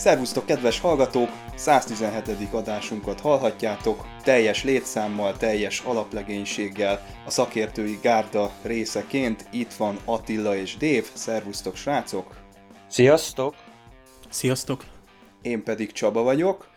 Szervusztok, kedves hallgatók! 117. adásunkat hallhatjátok, teljes létszámmal, teljes alaplegénységgel, a szakértői gárda részeként. Itt van Attila és Dév. Szervusztok, srácok! Sziasztok! Sziasztok! Én pedig Csaba vagyok.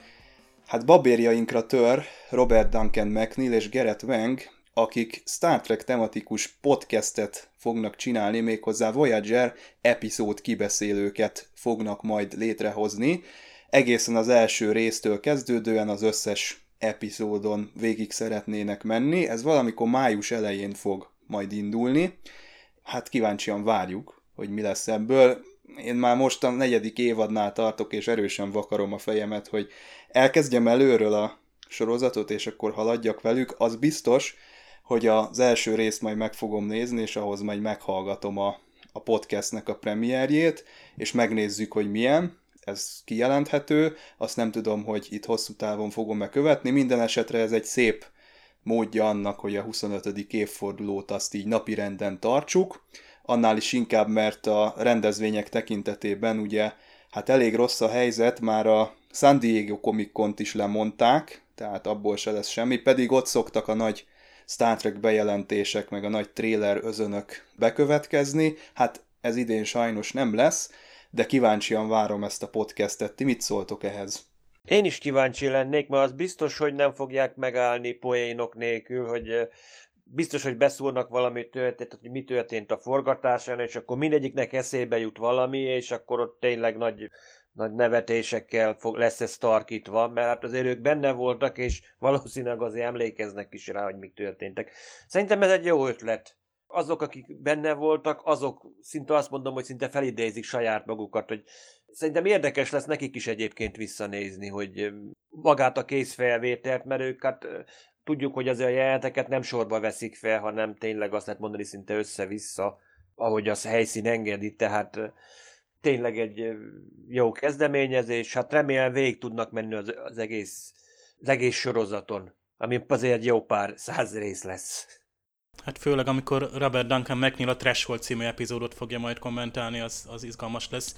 Hát babérjainkra tör Robert Duncan McNeil és Gerett Wang, akik Star Trek tematikus podcastet fognak csinálni, méghozzá Voyager epizód kibeszélőket fognak majd létrehozni. Egészen az első résztől kezdődően az összes epizódon végig szeretnének menni. Ez valamikor május elején fog majd indulni. Hát kíváncsian várjuk, hogy mi lesz ebből. Én már most a negyedik évadnál tartok, és erősen vakarom a fejemet, hogy elkezdjem előről a sorozatot, és akkor haladjak velük. Az biztos, hogy az első részt majd meg fogom nézni, és ahhoz majd meghallgatom a, a podcastnek a premierjét, és megnézzük, hogy milyen, ez kijelenthető, azt nem tudom, hogy itt hosszú távon fogom-e követni, minden esetre ez egy szép módja annak, hogy a 25. évfordulót azt így napirenden tartsuk, annál is inkább, mert a rendezvények tekintetében ugye hát elég rossz a helyzet, már a San Diego Comic is lemondták, tehát abból se lesz semmi, pedig ott szoktak a nagy Star Trek bejelentések, meg a nagy trailer özönök bekövetkezni. Hát ez idén sajnos nem lesz, de kíváncsian várom ezt a podcastet. Ti mit szóltok ehhez? Én is kíváncsi lennék, mert az biztos, hogy nem fogják megállni poénok nélkül, hogy biztos, hogy beszólnak valami történt, hogy mi történt a forgatásán, és akkor mindegyiknek eszébe jut valami, és akkor ott tényleg nagy nagy nevetésekkel fog, lesz ez tarkítva, mert hát azért ők benne voltak, és valószínűleg azért emlékeznek is rá, hogy mik történtek. Szerintem ez egy jó ötlet. Azok, akik benne voltak, azok szinte azt mondom, hogy szinte felidézik saját magukat, hogy szerintem érdekes lesz nekik is egyébként visszanézni, hogy magát a készfelvételt, mert ők hát tudjuk, hogy azért a jeleneteket nem sorba veszik fel, hanem tényleg azt lehet mondani szinte össze-vissza, ahogy az helyszín engedi, tehát tényleg egy jó kezdeményezés, hát remélem végig tudnak menni az, az, egész, az egész sorozaton, ami azért egy jó pár száz rész lesz. Hát főleg, amikor Robert Duncan McNeil a Threshold című epizódot fogja majd kommentálni, az, az izgalmas lesz.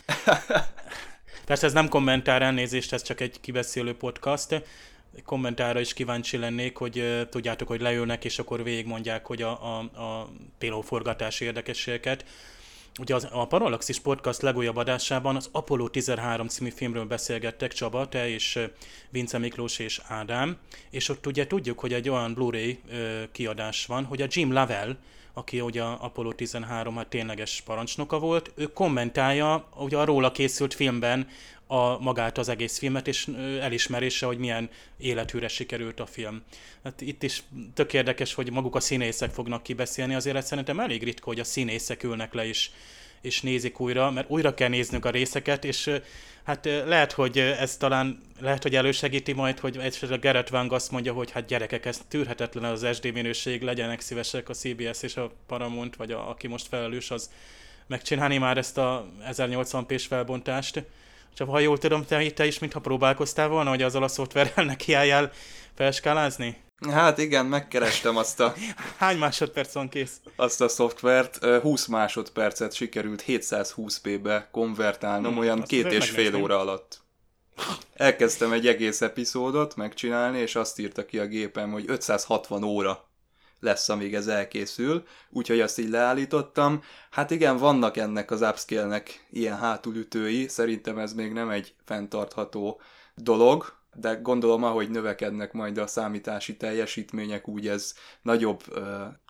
Persze ez nem kommentár elnézést, ez csak egy kibeszélő podcast. Kommentára is kíváncsi lennék, hogy uh, tudjátok, hogy leülnek, és akkor végigmondják, hogy a, a, a pélóforgatási érdekességeket Ugye az, a Parallaxis Podcast legújabb adásában az Apollo 13 című filmről beszélgettek Csaba, te és Vince Miklós és Ádám, és ott ugye tudjuk, hogy egy olyan Blu-ray kiadás van, hogy a Jim Lavelle, aki ugye a Apollo 13 hát tényleges parancsnoka volt, ő kommentálja ugye a róla készült filmben a, magát az egész filmet, és elismerése, hogy milyen élethűre sikerült a film. Hát itt is tök érdekes, hogy maguk a színészek fognak kibeszélni, azért szerintem elég ritka, hogy a színészek ülnek le és, és nézik újra, mert újra kell néznünk a részeket, és hát lehet, hogy ez talán, lehet, hogy elősegíti majd, hogy esetleg Gerett Wang azt mondja, hogy hát gyerekek, ez tűrhetetlen az SD minőség, legyenek szívesek a CBS és a Paramount, vagy a, aki most felelős, az megcsinálni már ezt a 1080p-s felbontást csak ha jól tudom, te, te is mintha próbálkoztál volna, hogy azzal a szoftverrel nekiálljál felskálázni? Hát igen, megkerestem azt a... Hány másodperc van kész? Azt a szoftvert, 20 másodpercet sikerült 720p-be konvertálnom, hmm, olyan két és fél óra alatt. Elkezdtem egy egész epizódot megcsinálni, és azt írta ki a gépem, hogy 560 óra lesz, amíg ez elkészül, úgyhogy azt így leállítottam. Hát igen, vannak ennek az upscale-nek ilyen hátulütői, szerintem ez még nem egy fenntartható dolog, de gondolom, ahogy növekednek majd a számítási teljesítmények, úgy ez nagyobb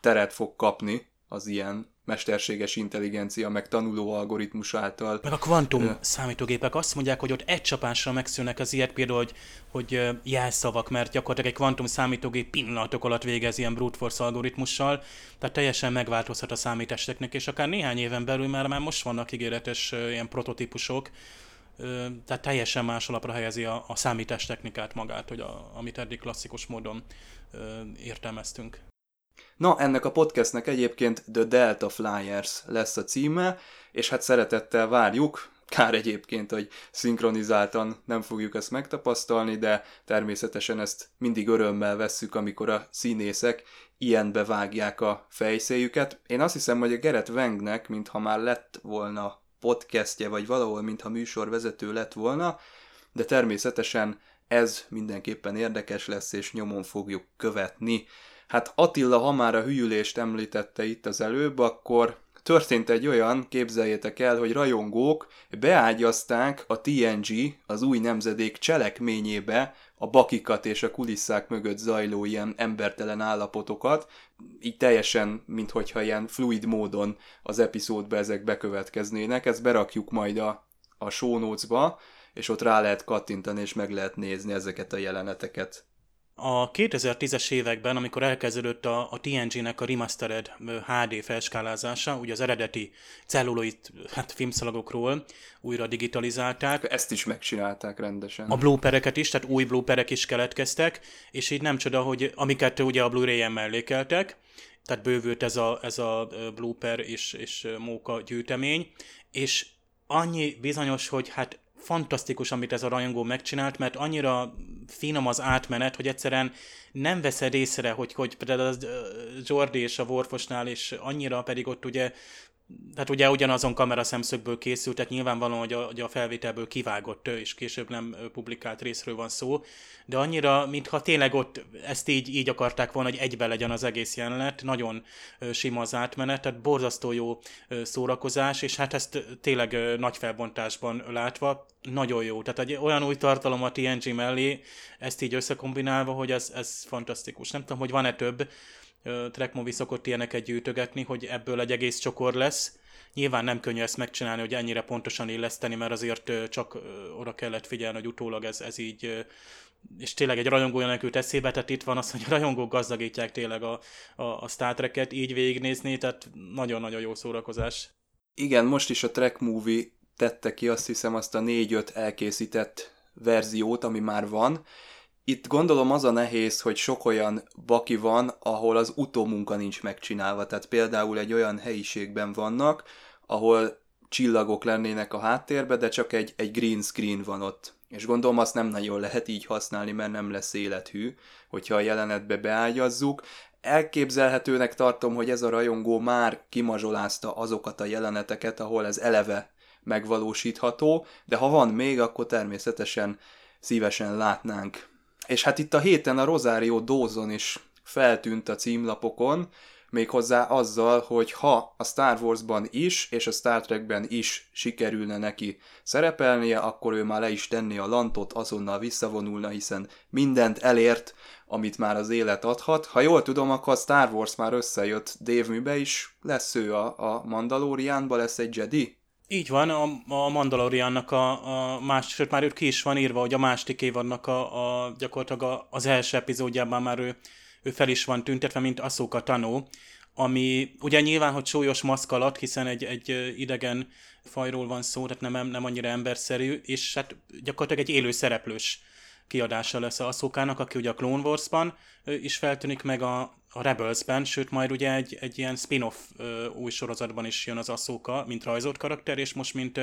teret fog kapni az ilyen mesterséges intelligencia, meg tanuló algoritmus által. Meg a kvantum ö... számítógépek azt mondják, hogy ott egy csapásra megszűnnek az ilyet, például, hogy, hogy jelszavak, mert gyakorlatilag egy kvantum számítógép pillanatok alatt végez ilyen brute force algoritmussal, tehát teljesen megváltozhat a számítástechnik, és akár néhány éven belül már, már most vannak ígéretes ilyen prototípusok, tehát teljesen más alapra helyezi a, a számítástechnikát magát, hogy a, amit eddig klasszikus módon ö, értelmeztünk. Na, ennek a podcastnek egyébként The Delta Flyers lesz a címe, és hát szeretettel várjuk, kár egyébként, hogy szinkronizáltan nem fogjuk ezt megtapasztalni, de természetesen ezt mindig örömmel vesszük, amikor a színészek ilyenbe vágják a fejszéjüket. Én azt hiszem, hogy a Gerett Wengnek, mintha már lett volna podcastje, vagy valahol, mintha műsorvezető lett volna, de természetesen ez mindenképpen érdekes lesz, és nyomon fogjuk követni. Hát Attila, ha már a hülyülést említette itt az előbb, akkor történt egy olyan, képzeljétek el, hogy rajongók beágyazták a TNG, az új nemzedék cselekményébe a bakikat és a kulisszák mögött zajló ilyen embertelen állapotokat, így teljesen, minthogyha ilyen fluid módon az epizódba ezek bekövetkeznének. Ezt berakjuk majd a, a show notes-ba, és ott rá lehet kattintani, és meg lehet nézni ezeket a jeleneteket. A 2010-es években, amikor elkezdődött a, a TNG-nek a remastered HD felskálázása, ugye az eredeti celluloid hát filmszalagokról újra digitalizálták. Ezt is megcsinálták rendesen. A bloopereket is, tehát új blooperek is keletkeztek, és így nem csoda, hogy amiket ugye a Blu-ray-en mellékeltek, tehát bővült ez a, ez a blooper és, és móka gyűjtemény, és annyi bizonyos, hogy hát fantasztikus, amit ez a rajongó megcsinált, mert annyira finom az átmenet, hogy egyszerűen nem veszed észre, hogy, hogy például az Jordi és a Worfosnál, és annyira pedig ott ugye tehát ugye ugyanazon kamera szemszögből készült, tehát nyilvánvalóan, hogy a, hogy a felvételből kivágott és később nem publikált részről van szó, de annyira, mintha tényleg ott ezt így, így akarták volna, hogy egybe legyen az egész jelenet, nagyon sima az átmenet, tehát borzasztó jó szórakozás, és hát ezt tényleg nagy felbontásban látva, nagyon jó. Tehát egy olyan új tartalom a TNG mellé, ezt így összekombinálva, hogy ez, ez fantasztikus. Nem tudom, hogy van-e több, Track Movie szokott ilyeneket gyűjtögetni, hogy ebből egy egész csokor lesz. Nyilván nem könnyű ezt megcsinálni, hogy ennyire pontosan illeszteni, mert azért csak oda kellett figyelni, hogy utólag ez, ez így és tényleg egy rajongó jut eszébe, tehát itt van az, hogy a rajongók gazdagítják tényleg a, a, a Star Trek-et így végignézni, tehát nagyon-nagyon jó szórakozás. Igen, most is a Track Movie tette ki azt hiszem azt a négy-öt elkészített verziót, ami már van, itt gondolom az a nehéz, hogy sok olyan baki van, ahol az utómunka nincs megcsinálva. Tehát például egy olyan helyiségben vannak, ahol csillagok lennének a háttérbe, de csak egy, egy green screen van ott. És gondolom azt nem nagyon lehet így használni, mert nem lesz élethű, hogyha a jelenetbe beágyazzuk. Elképzelhetőnek tartom, hogy ez a rajongó már kimazsolázta azokat a jeleneteket, ahol ez eleve megvalósítható, de ha van még, akkor természetesen szívesen látnánk és hát itt a héten a Rosario Dawson is feltűnt a címlapokon, méghozzá azzal, hogy ha a Star Warsban is, és a Star Trekben is sikerülne neki szerepelnie, akkor ő már le is tenni a lantot, azonnal visszavonulna, hiszen mindent elért, amit már az élet adhat. Ha jól tudom, akkor a Star Wars már összejött Dave Mibe is, lesz ő a, a Mandalorianba, lesz egy Jedi? Így van, a, a Mandaloriannak a, a más, sőt már ő ki is van írva, hogy a második évadnak a, a gyakorlatilag a, az első epizódjában már ő, ő fel is van tüntetve, mint Asuka Tanó, ami ugye nyilván, hogy súlyos maszk alatt, hiszen egy, egy idegen fajról van szó, tehát nem, nem annyira emberszerű, és hát gyakorlatilag egy élő szereplős kiadása lesz a Asukának, aki ugye a Clone Wars-ban is feltűnik meg a, a Rebels-ben, sőt majd ugye egy, egy ilyen spin-off új sorozatban is jön az Asuka, mint rajzolt karakter, és most mint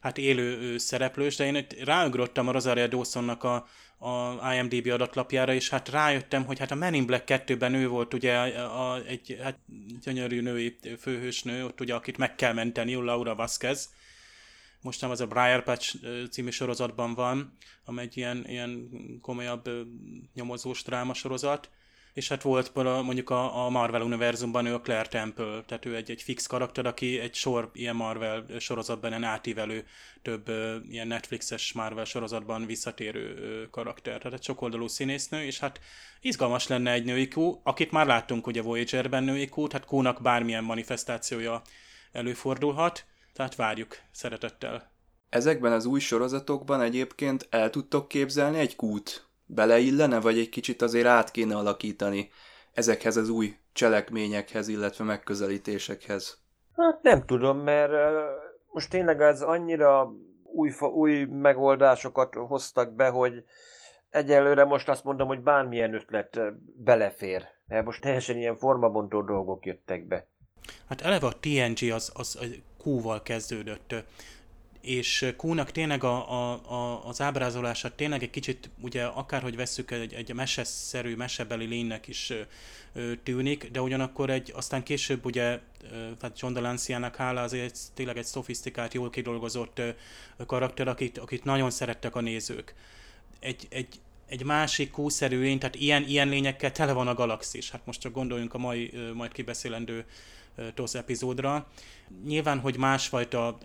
hát élő szereplős, de én ráugrottam a Rosaria Dawsonnak a, a IMDB adatlapjára, és hát rájöttem, hogy hát a Men in Black 2-ben ő volt ugye a, a, egy hát, gyönyörű női főhősnő, ott ugye akit meg kell menteni, Laura Vasquez, most nem az a Briar Patch című sorozatban van, amely egy ilyen, ilyen komolyabb nyomozós dráma sorozat, és hát volt mondjuk a, a Marvel univerzumban ő a Claire Temple, tehát ő egy, egy fix karakter, aki egy sor ilyen Marvel sorozatban ilyen átívelő, több ilyen Netflixes Marvel sorozatban visszatérő karakter, tehát egy sokoldalú színésznő, és hát izgalmas lenne egy női kú, akit már láttunk ugye Voyager-ben női kú, tehát kúnak bármilyen manifestációja előfordulhat, tehát várjuk szeretettel. Ezekben az új sorozatokban egyébként el tudtok képzelni egy kút? Beleillene, vagy egy kicsit azért át kéne alakítani ezekhez az új cselekményekhez, illetve megközelítésekhez? Hát nem tudom, mert most tényleg ez annyira új, új megoldásokat hoztak be, hogy egyelőre most azt mondom, hogy bármilyen ötlet belefér mert most teljesen ilyen formabontó dolgok jöttek be. Hát eleve a TNG az, az, az Q-val kezdődött, és Q-nak tényleg a, a, a, az ábrázolása tényleg egy kicsit, ugye akárhogy vesszük, egy, egy meseszerű, mesebeli lénynek is ö, tűnik, de ugyanakkor egy, aztán később ugye, tehát John Delancey-nak hála azért tényleg egy szofisztikált, jól kidolgozott ö, karakter, akit, akit nagyon szerettek a nézők. Egy, egy, egy másik kúszerű lény, tehát ilyen, ilyen lényekkel tele van a galaxis. Hát most csak gondoljunk a mai, majd kibeszélendő TOSZ epizódra. Nyilván, hogy másfajta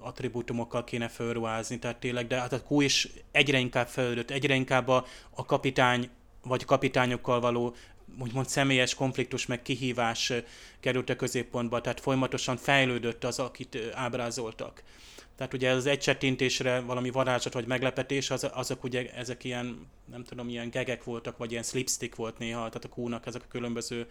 attribútumokkal kéne felruházni, tehát tényleg, de hát a Q is egyre inkább fejlődött, egyre inkább a, a kapitány vagy kapitányokkal való úgymond személyes konfliktus meg kihívás került a középpontba, tehát folyamatosan fejlődött az, akit ábrázoltak. Tehát ugye az egy csettintésre valami varázslat vagy meglepetés, az, azok ugye ezek ilyen, nem tudom, ilyen gegek voltak, vagy ilyen slipstick volt néha, tehát a kúnak ezek a különböző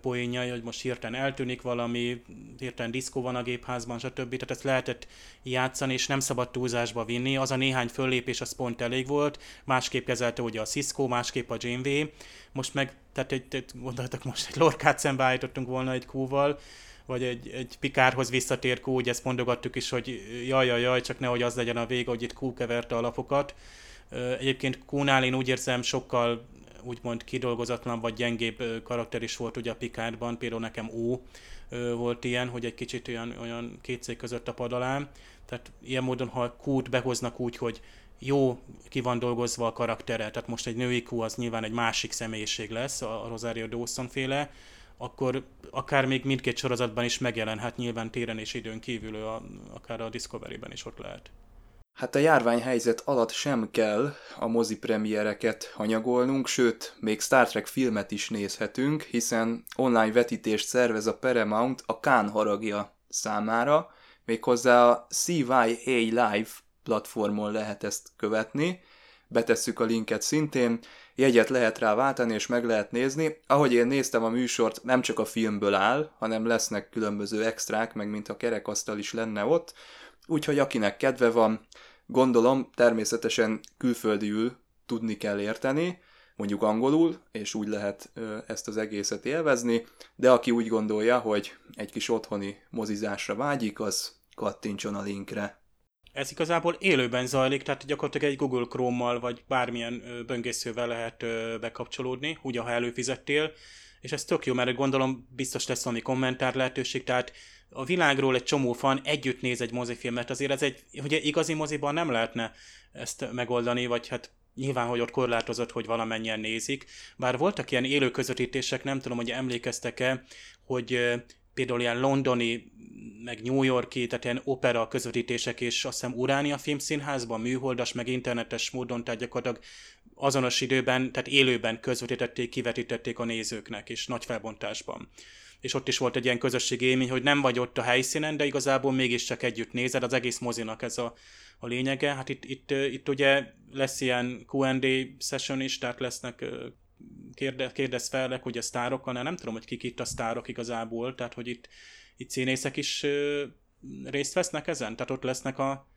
poénjai, hogy most hirtelen eltűnik valami, hirtelen diszkó van a gépházban, stb. Tehát ezt lehetett játszani, és nem szabad túlzásba vinni. Az a néhány föllépés az pont elég volt, másképp kezelte ugye a Cisco, másképp a Janeway. Most meg, tehát egy, egy, gondoltak most egy lorkát szembeállítottunk volna egy kúval, vagy egy, egy Pikárhoz visszatér Q, ugye ezt mondogattuk is, hogy jaj, jaj, jaj, csak nehogy az legyen a vége, hogy itt Q keverte a lapokat. Egyébként Q-nál én úgy érzem sokkal úgymond kidolgozatlan vagy gyengébb karakter is volt ugye a Pikárban, például nekem ó volt ilyen, hogy egy kicsit olyan, olyan két között a pad alá. Tehát ilyen módon, ha Q-t behoznak úgy, hogy jó ki van dolgozva a karaktere, tehát most egy női Q az nyilván egy másik személyiség lesz, a Rosario Dawson féle, akkor akár még mindkét sorozatban is megjelenhet nyilván téren és időn kívül, a, akár a Discovery-ben is ott lehet. Hát a járványhelyzet alatt sem kell a mozi premiereket hanyagolnunk, sőt, még Star Trek filmet is nézhetünk, hiszen online vetítést szervez a Paramount a Kán haragja számára, méghozzá a CYA Live platformon lehet ezt követni, betesszük a linket szintén, jegyet lehet rá váltani, és meg lehet nézni. Ahogy én néztem a műsort, nem csak a filmből áll, hanem lesznek különböző extrák, meg mint a kerekasztal is lenne ott, úgyhogy akinek kedve van, gondolom természetesen külföldiül tudni kell érteni, mondjuk angolul, és úgy lehet ezt az egészet élvezni, de aki úgy gondolja, hogy egy kis otthoni mozizásra vágyik, az kattintson a linkre. Ez igazából élőben zajlik, tehát gyakorlatilag egy Google Chrome-mal vagy bármilyen böngészővel lehet bekapcsolódni, úgy, ha előfizettél, és ez tök jó, mert gondolom biztos lesz valami kommentár lehetőség, tehát a világról egy csomó fan együtt néz egy mozifilmet, azért ez egy, ugye igazi moziban nem lehetne ezt megoldani, vagy hát nyilván, hogy ott korlátozott, hogy valamennyien nézik, bár voltak ilyen élő közvetítések, nem tudom, hogy emlékeztek-e, hogy például ilyen londoni, meg New Yorki, tehát ilyen opera közvetítések, és azt hiszem Uránia filmszínházban, műholdas, meg internetes módon, tehát gyakorlatilag azonos időben, tehát élőben közvetítették, kivetítették a nézőknek, és nagy felbontásban. És ott is volt egy ilyen közösségi élmény, hogy nem vagy ott a helyszínen, de igazából mégiscsak együtt nézed, az egész mozinak ez a, a lényege. Hát itt, itt, itt ugye lesz ilyen Q&A session is, tehát lesznek kérdez, kérdez fel, hogy a sztárokkal, nem tudom, hogy kik itt a sztárok igazából, tehát hogy itt, itt színészek is ö, részt vesznek ezen? Tehát ott lesznek a...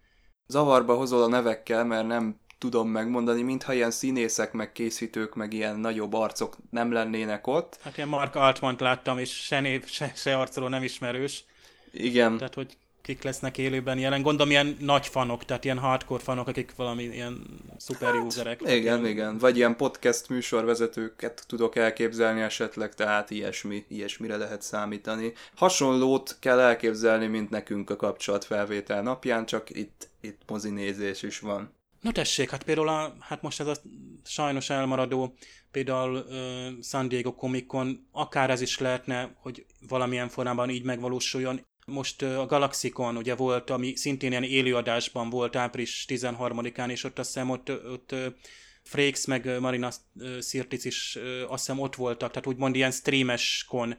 Zavarba hozol a nevekkel, mert nem tudom megmondani, mintha ilyen színészek, meg készítők, meg ilyen nagyobb arcok nem lennének ott. Hát ilyen Mark altman láttam, és se név, se, se arcról nem ismerős. Igen. Tehát, hogy kik lesznek élőben jelen. Gondolom ilyen nagy fanok, tehát ilyen hardcore fanok, akik valami ilyen szuper hát, userek. Igen, ilyen... igen. Vagy ilyen podcast műsorvezetőket tudok elképzelni esetleg, tehát ilyesmi, ilyesmire lehet számítani. Hasonlót kell elképzelni, mint nekünk a kapcsolatfelvétel napján, csak itt, itt mozinézés is van. No tessék, hát például a, hát most ez a sajnos elmaradó, például uh, San Diego Comic Con, akár ez is lehetne, hogy valamilyen formában így megvalósuljon. Most a Galaxikon ugye volt, ami szintén ilyen élőadásban volt április 13-án, és ott azt hiszem ott, ott Frakes meg Marina Sirtis is azt hiszem ott voltak, tehát úgymond ilyen streames kon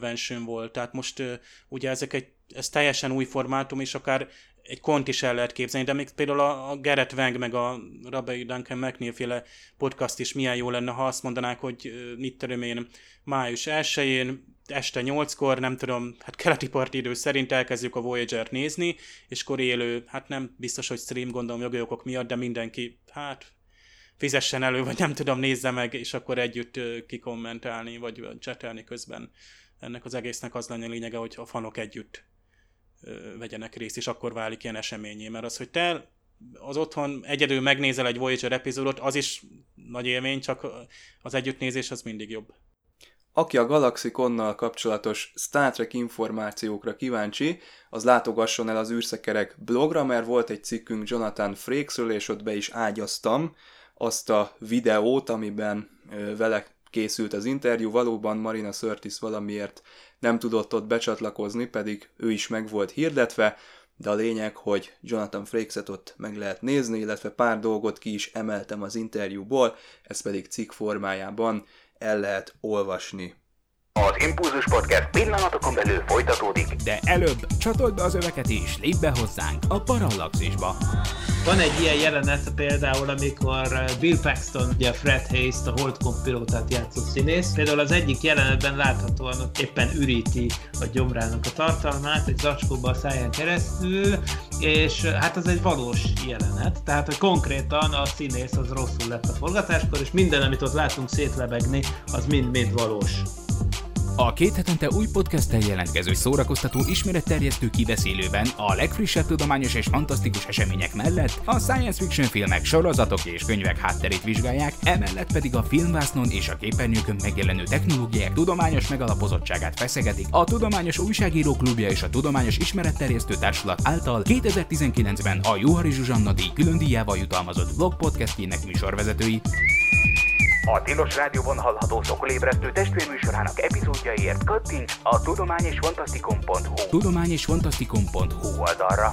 vensőn volt. Tehát most ugye ezek egy, ez teljesen új formátum, és akár egy kont is el lehet képzelni, de még például a, a Gerett Wang meg a Rabbi Duncan McNeil féle podcast is milyen jó lenne, ha azt mondanák, hogy mit tudom én, május 1-én este 8-kor, nem tudom, hát keleti partidő szerint elkezdjük a Voyager-t nézni, és akkor élő, hát nem biztos, hogy stream, gondolom jogi okok miatt, de mindenki, hát fizessen elő, vagy nem tudom, nézze meg, és akkor együtt kikommentálni, vagy csetelni közben. Ennek az egésznek az lenne a lényege, hogy a fanok együtt vegyenek részt, és akkor válik ilyen eseményé. Mert az, hogy te az otthon egyedül megnézel egy Voyager epizódot, az is nagy élmény, csak az együttnézés az mindig jobb. Aki a Galaxiconnal kapcsolatos Star Trek információkra kíváncsi, az látogasson el az űrszekerek blogra, mert volt egy cikkünk Jonathan Frakesről, és ott be is ágyaztam azt a videót, amiben vele készült az interjú. Valóban Marina Sörtis valamiért nem tudott ott becsatlakozni, pedig ő is meg volt hirdetve, de a lényeg, hogy Jonathan Frakes-et ott meg lehet nézni, illetve pár dolgot ki is emeltem az interjúból, ez pedig cikk formájában el lehet olvasni. Az Impulzus Podcast pillanatokon belül folytatódik. De előbb csatold be az öveket és lépj be hozzánk a Parallaxisba. Van egy ilyen jelenet például, amikor uh, Bill Paxton, ugye Fred Hayes, a Holdcom pilótát játszott színész, például az egyik jelenetben láthatóan éppen üríti a gyomrának a tartalmát egy zacskóba a száján keresztül, és uh, hát az egy valós jelenet, tehát hogy konkrétan a színész az rosszul lett a forgatáskor, és minden, amit ott látunk szétlebegni, az mind-mind valós. A két hetente új podcasttel jelentkező szórakoztató ismeretterjesztő kibeszélőben a legfrissebb tudományos és fantasztikus események mellett a science fiction filmek, sorozatok és könyvek hátterét vizsgálják, emellett pedig a filmvásznon és a képernyőkön megjelenő technológiák tudományos megalapozottságát feszegetik a Tudományos Újságíró Klubja és a Tudományos Ismeretterjesztő Társulat által 2019-ben a Juhari Zsuzsanna díj külön díjával jutalmazott blog podcastjének műsorvezetői. A Tilos Rádióban hallható szokolébresztő testvérműsorának epizódjaiért kattints a tudományosfantasztikum.hu tudományosfantasztikum.hu oldalra.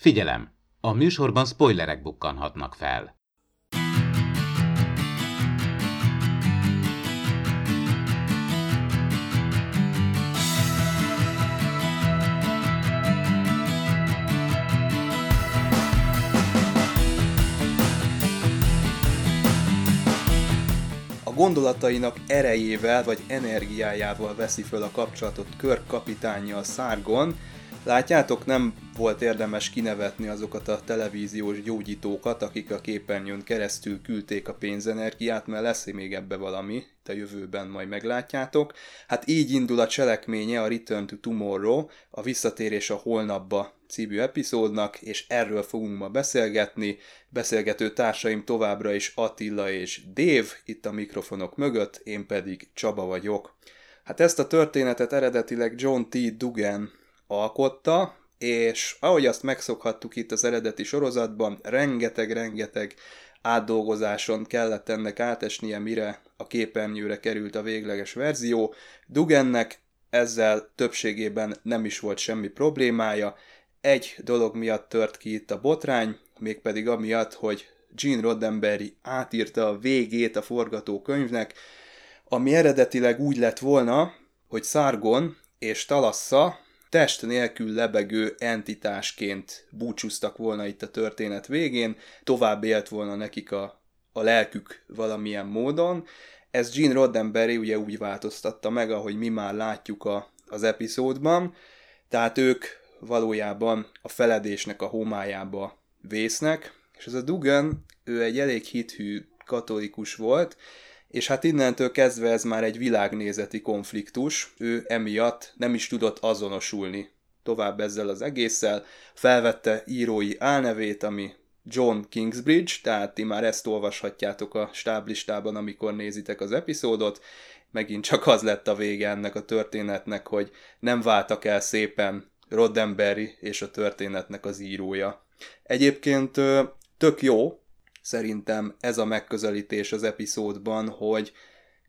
Figyelem! A műsorban spoilerek bukkanhatnak fel. Gondolatainak erejével vagy energiájával veszi föl a kapcsolatot Körk kapitánnyal Szárgon. Látjátok, nem volt érdemes kinevetni azokat a televíziós gyógyítókat, akik a képernyőn keresztül küldték a pénzenergiát, mert lesz még ebbe valami, a jövőben majd meglátjátok. Hát így indul a cselekménye a Return to Tomorrow, a Visszatérés a holnapba című epizódnak, és erről fogunk ma beszélgetni. Beszélgető társaim továbbra is Attila és Dév, itt a mikrofonok mögött, én pedig Csaba vagyok. Hát ezt a történetet eredetileg John T. Dugan alkotta, és ahogy azt megszokhattuk itt az eredeti sorozatban, rengeteg-rengeteg átdolgozáson kellett ennek átesnie, mire a képernyőre került a végleges verzió. Dugennek ezzel többségében nem is volt semmi problémája, egy dolog miatt tört ki itt a botrány, mégpedig amiatt, hogy Gene Roddenberry átírta a végét a forgatókönyvnek, ami eredetileg úgy lett volna, hogy Sargon és Talassa test nélkül lebegő entitásként búcsúztak volna itt a történet végén, tovább élt volna nekik a, a lelkük valamilyen módon. Ez Gene Roddenberry ugye úgy változtatta meg, ahogy mi már látjuk a, az epizódban, tehát ők valójában a feledésnek a homályába vésznek, és ez a Dugan, ő egy elég hithű katolikus volt, és hát innentől kezdve ez már egy világnézeti konfliktus, ő emiatt nem is tudott azonosulni tovább ezzel az egésszel, felvette írói álnevét, ami John Kingsbridge, tehát ti már ezt olvashatjátok a stáblistában, amikor nézitek az epizódot, megint csak az lett a vége ennek a történetnek, hogy nem váltak el szépen Roddenberry és a történetnek az írója. Egyébként tök jó, szerintem ez a megközelítés az epizódban, hogy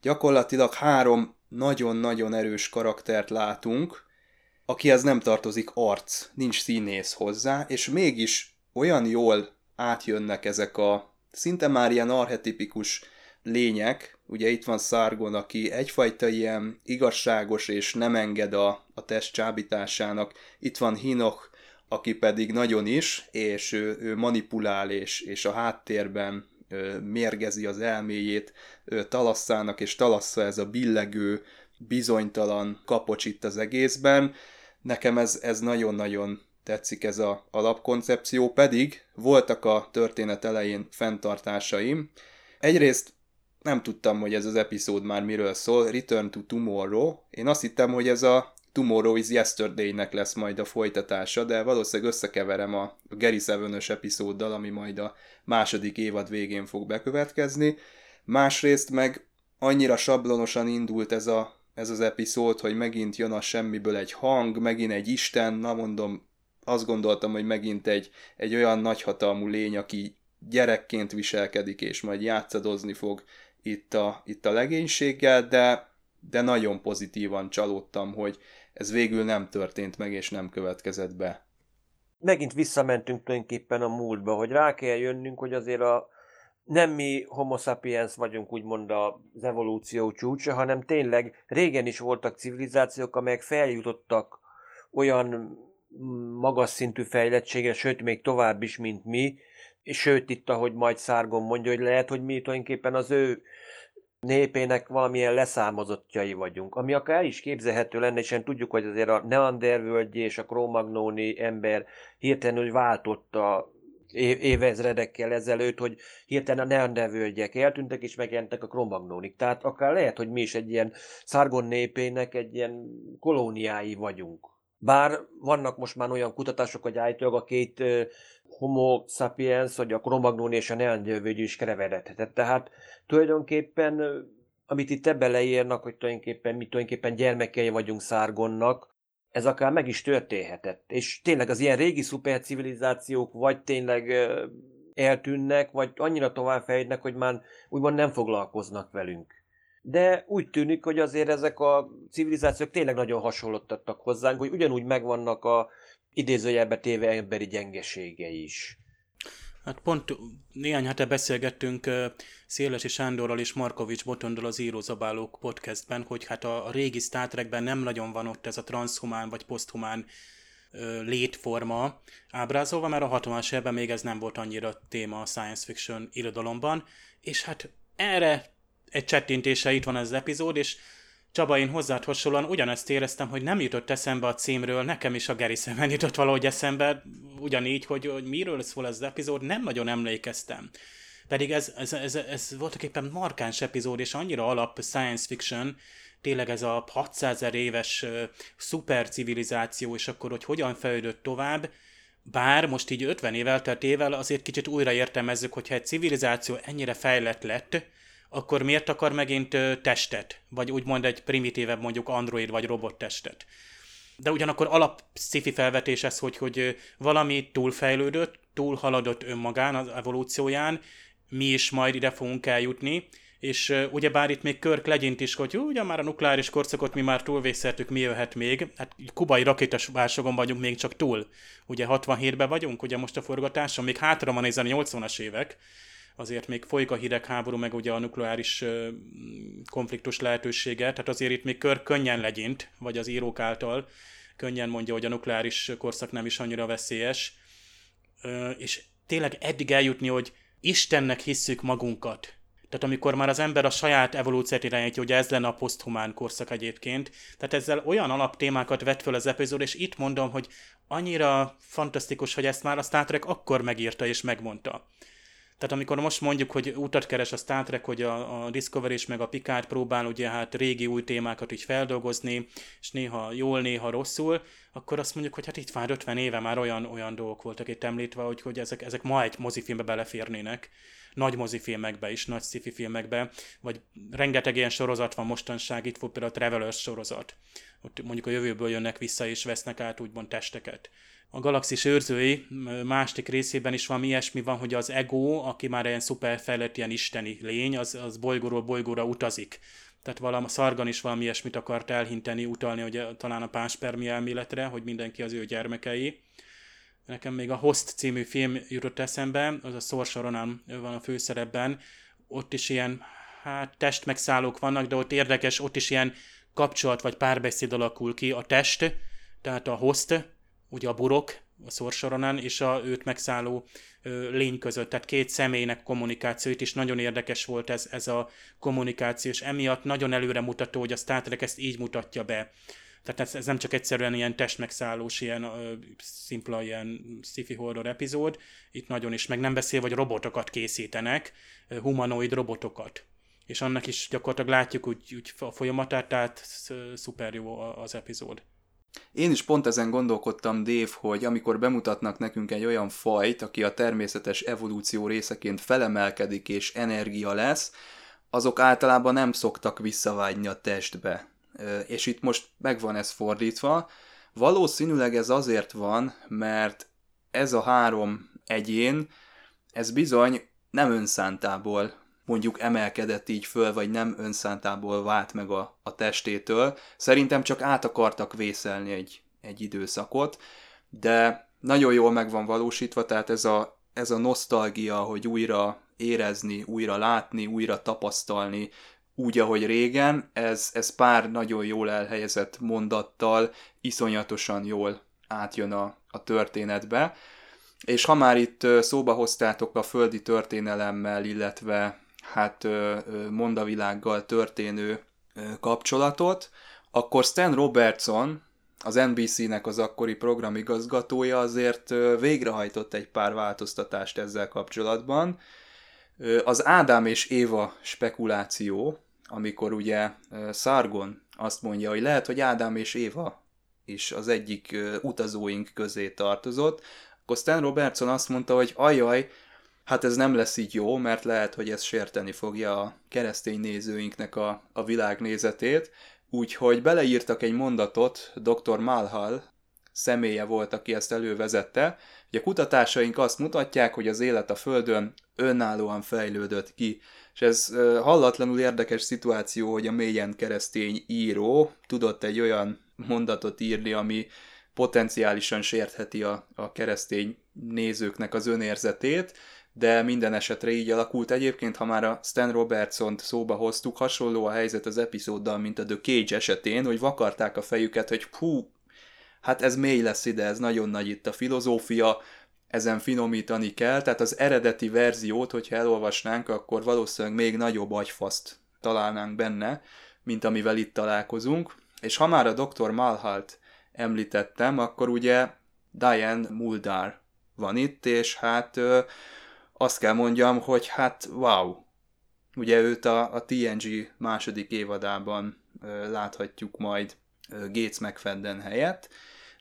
gyakorlatilag három nagyon-nagyon erős karaktert látunk, akihez nem tartozik arc, nincs színész hozzá, és mégis olyan jól átjönnek ezek a szinte már ilyen arhetipikus lények, ugye itt van Szárgon, aki egyfajta ilyen igazságos és nem enged a, a test csábításának, itt van Hinoch, aki pedig nagyon is, és ő, ő manipulál, és, és a háttérben mérgezi az elméjét Talasszának, és Talassa ez a billegő, bizonytalan kapocs itt az egészben. Nekem ez, ez nagyon-nagyon tetszik ez a alapkoncepció, pedig voltak a történet elején fenntartásaim. Egyrészt nem tudtam, hogy ez az epizód már miről szól, Return to Tomorrow. Én azt hittem, hogy ez a Tomorrow is Yesterday-nek lesz majd a folytatása, de valószínűleg összekeverem a Gary Seven-ös epizóddal, ami majd a második évad végén fog bekövetkezni. Másrészt meg annyira sablonosan indult ez, a, ez az epizód, hogy megint jön a semmiből egy hang, megint egy isten, na mondom, azt gondoltam, hogy megint egy, egy olyan nagyhatalmú lény, aki gyerekként viselkedik, és majd játszadozni fog itt a, itt a legénységgel, de, de nagyon pozitívan csalódtam, hogy ez végül nem történt meg, és nem következett be. Megint visszamentünk tulajdonképpen a múltba, hogy rá kell jönnünk, hogy azért a, nem mi homo sapiens vagyunk úgymond az evolúció csúcsa, hanem tényleg régen is voltak civilizációk, amelyek feljutottak olyan magas szintű fejlettségre, sőt még tovább is, mint mi, és sőt itt, ahogy majd Szárgon mondja, hogy lehet, hogy mi tulajdonképpen az ő népének valamilyen leszámozottjai vagyunk, ami akár el is képzelhető lenne, és tudjuk, hogy azért a Neandervölgyi és a Krómagnóni ember hirtelen váltott a évezredekkel ezelőtt, hogy hirtelen a neandervölgyek eltűntek, és megjelentek a kromagnónik. Tehát akár lehet, hogy mi is egy ilyen szargon népének egy ilyen kolóniái vagyunk. Bár vannak most már olyan kutatások, hogy állítólag a két homo sapiens, vagy a kromagnón és a neandervölgy is kerevedhetett. Tehát tulajdonképpen, amit itt ebbe leírnak, hogy tulajdonképpen mi tulajdonképpen gyermekei vagyunk szárgonnak, ez akár meg is történhetett. És tényleg az ilyen régi szupercivilizációk vagy tényleg eltűnnek, vagy annyira továbbfejlődnek, hogy már úgymond nem foglalkoznak velünk. De úgy tűnik, hogy azért ezek a civilizációk tényleg nagyon hasonlottattak hozzánk, hogy ugyanúgy megvannak a idézőjelbe téve emberi gyengeségei is. Hát pont néhány hete beszélgettünk Szélesi Sándorral és Markovics Botondal az Írózabálók podcastben, hogy hát a, a régi Star Trekben nem nagyon van ott ez a transhumán vagy poszthumán létforma ábrázolva, mert a 60-as évben még ez nem volt annyira téma a science fiction irodalomban, és hát erre egy csettintése itt van ez az epizód, és Csaba, én hozzád hasonlóan ugyanezt éreztem, hogy nem jutott eszembe a címről, nekem is a Gary Szemen jutott valahogy eszembe, ugyanígy, hogy, hogy miről szól ez az epizód, nem nagyon emlékeztem. Pedig ez, ez, ez, ez voltak éppen markáns epizód, és annyira alap science fiction, tényleg ez a 600 ezer éves uh, szupercivilizáció, és akkor, hogy hogyan fejlődött tovább, bár most így 50 év elteltével azért kicsit újra értelmezzük, hogyha egy civilizáció ennyire fejlett lett, akkor miért akar megint testet? Vagy úgymond egy primitívebb mondjuk android vagy robot testet? De ugyanakkor alap sci felvetés ez, hogy, hogy valami túlfejlődött, túlhaladott önmagán az evolúcióján, mi is majd ide fogunk eljutni, és ugyebár itt még Körk legyint is, hogy ugye már a nukleáris korszakot mi már túlvészeltük, mi jöhet még. Hát kubai rakétas válságon vagyunk még csak túl. Ugye 67-ben vagyunk, ugye most a forgatáson, még hátra van nézni a 80-as évek, azért még folyik a hidegháború, meg ugye a nukleáris konfliktus lehetősége, tehát azért itt még kör könnyen legyint, vagy az írók által. Könnyen mondja, hogy a nukleáris korszak nem is annyira veszélyes, és tényleg eddig eljutni, hogy Istennek hisszük magunkat, tehát amikor már az ember a saját evolúciót irányítja, ugye ez lenne a poszthumán korszak egyébként, tehát ezzel olyan alaptémákat vett föl az epizód, és itt mondom, hogy annyira fantasztikus, hogy ezt már a Star Trek akkor megírta és megmondta. Tehát amikor most mondjuk, hogy utat keres a Star Trek, hogy a, a Discovery és meg a Picard próbál ugye hát régi új témákat így feldolgozni, és néha jól, néha rosszul, akkor azt mondjuk, hogy hát itt már 50 éve már olyan, olyan dolgok voltak itt említve, hogy, hogy ezek, ezek ma egy mozifilmbe beleférnének nagy mozifilmekbe is, nagy sci filmekbe, vagy rengeteg ilyen sorozat van mostanság, itt volt például a Travelers sorozat. Ott mondjuk a jövőből jönnek vissza és vesznek át úgymond testeket a galaxis őrzői másik részében is valami ilyesmi van, hogy az ego, aki már ilyen szuperfejlett, ilyen isteni lény, az, az bolygóról bolygóra utazik. Tehát valami Szargan is valami ilyesmit akart elhinteni, utalni, hogy talán a páspermi elméletre, hogy mindenki az ő gyermekei. Nekem még a Host című film jutott eszembe, az a Saoirse Ronan van a főszerepben. Ott is ilyen, hát testmegszállók vannak, de ott érdekes, ott is ilyen kapcsolat vagy párbeszéd alakul ki a test, tehát a host, ugye a burok, a szorsoronán, és a őt megszálló lény között, tehát két személynek kommunikációit is nagyon érdekes volt ez, ez a kommunikáció, és emiatt nagyon előre mutató, hogy a Star Trek ezt így mutatja be, Tehát ez, ez nem csak egyszerűen ilyen testmegszállós, ilyen ö, szimpla ilyen sci horror epizód, itt nagyon is, meg nem beszél, hogy robotokat készítenek, humanoid robotokat. És annak is gyakorlatilag látjuk úgy, úgy a folyamatát, tehát szuper jó az epizód. Én is pont ezen gondolkodtam, Dave, hogy amikor bemutatnak nekünk egy olyan fajt, aki a természetes evolúció részeként felemelkedik és energia lesz, azok általában nem szoktak visszavágyni a testbe. És itt most megvan ez fordítva. Valószínűleg ez azért van, mert ez a három egyén, ez bizony nem önszántából mondjuk emelkedett így föl, vagy nem önszántából vált meg a, a testétől. Szerintem csak át akartak vészelni egy, egy időszakot, de nagyon jól meg van valósítva, tehát ez a, ez a nosztalgia, hogy újra érezni, újra látni, újra tapasztalni, úgy, ahogy régen, ez, ez pár nagyon jól elhelyezett mondattal iszonyatosan jól átjön a, a történetbe. És ha már itt szóba hoztátok a földi történelemmel, illetve hát mondavilággal történő kapcsolatot, akkor Stan Robertson, az NBC-nek az akkori programigazgatója azért végrehajtott egy pár változtatást ezzel kapcsolatban. Az Ádám és Éva spekuláció, amikor ugye Sargon azt mondja, hogy lehet, hogy Ádám és Éva is az egyik utazóink közé tartozott, akkor Stan Robertson azt mondta, hogy ajaj, hát ez nem lesz így jó, mert lehet, hogy ez sérteni fogja a keresztény nézőinknek a, a világnézetét, úgyhogy beleírtak egy mondatot, dr. Malhal személye volt, aki ezt elővezette, hogy a kutatásaink azt mutatják, hogy az élet a Földön önállóan fejlődött ki, és ez hallatlanul érdekes szituáció, hogy a mélyen keresztény író tudott egy olyan mondatot írni, ami potenciálisan sértheti a, a keresztény nézőknek az önérzetét, de minden esetre így alakult. Egyébként, ha már a Stan Robertson-t szóba hoztuk, hasonló a helyzet az epizóddal, mint a The Cage esetén, hogy vakarták a fejüket, hogy hú, hát ez mély lesz ide, ez nagyon nagy itt a filozófia, ezen finomítani kell, tehát az eredeti verziót, hogyha elolvasnánk, akkor valószínűleg még nagyobb agyfaszt találnánk benne, mint amivel itt találkozunk. És ha már a Dr. Malhalt említettem, akkor ugye Diane Muldar van itt, és hát azt kell mondjam, hogy hát wow. Ugye őt a, a TNG második évadában ö, láthatjuk majd ö, Gates McFadden helyett,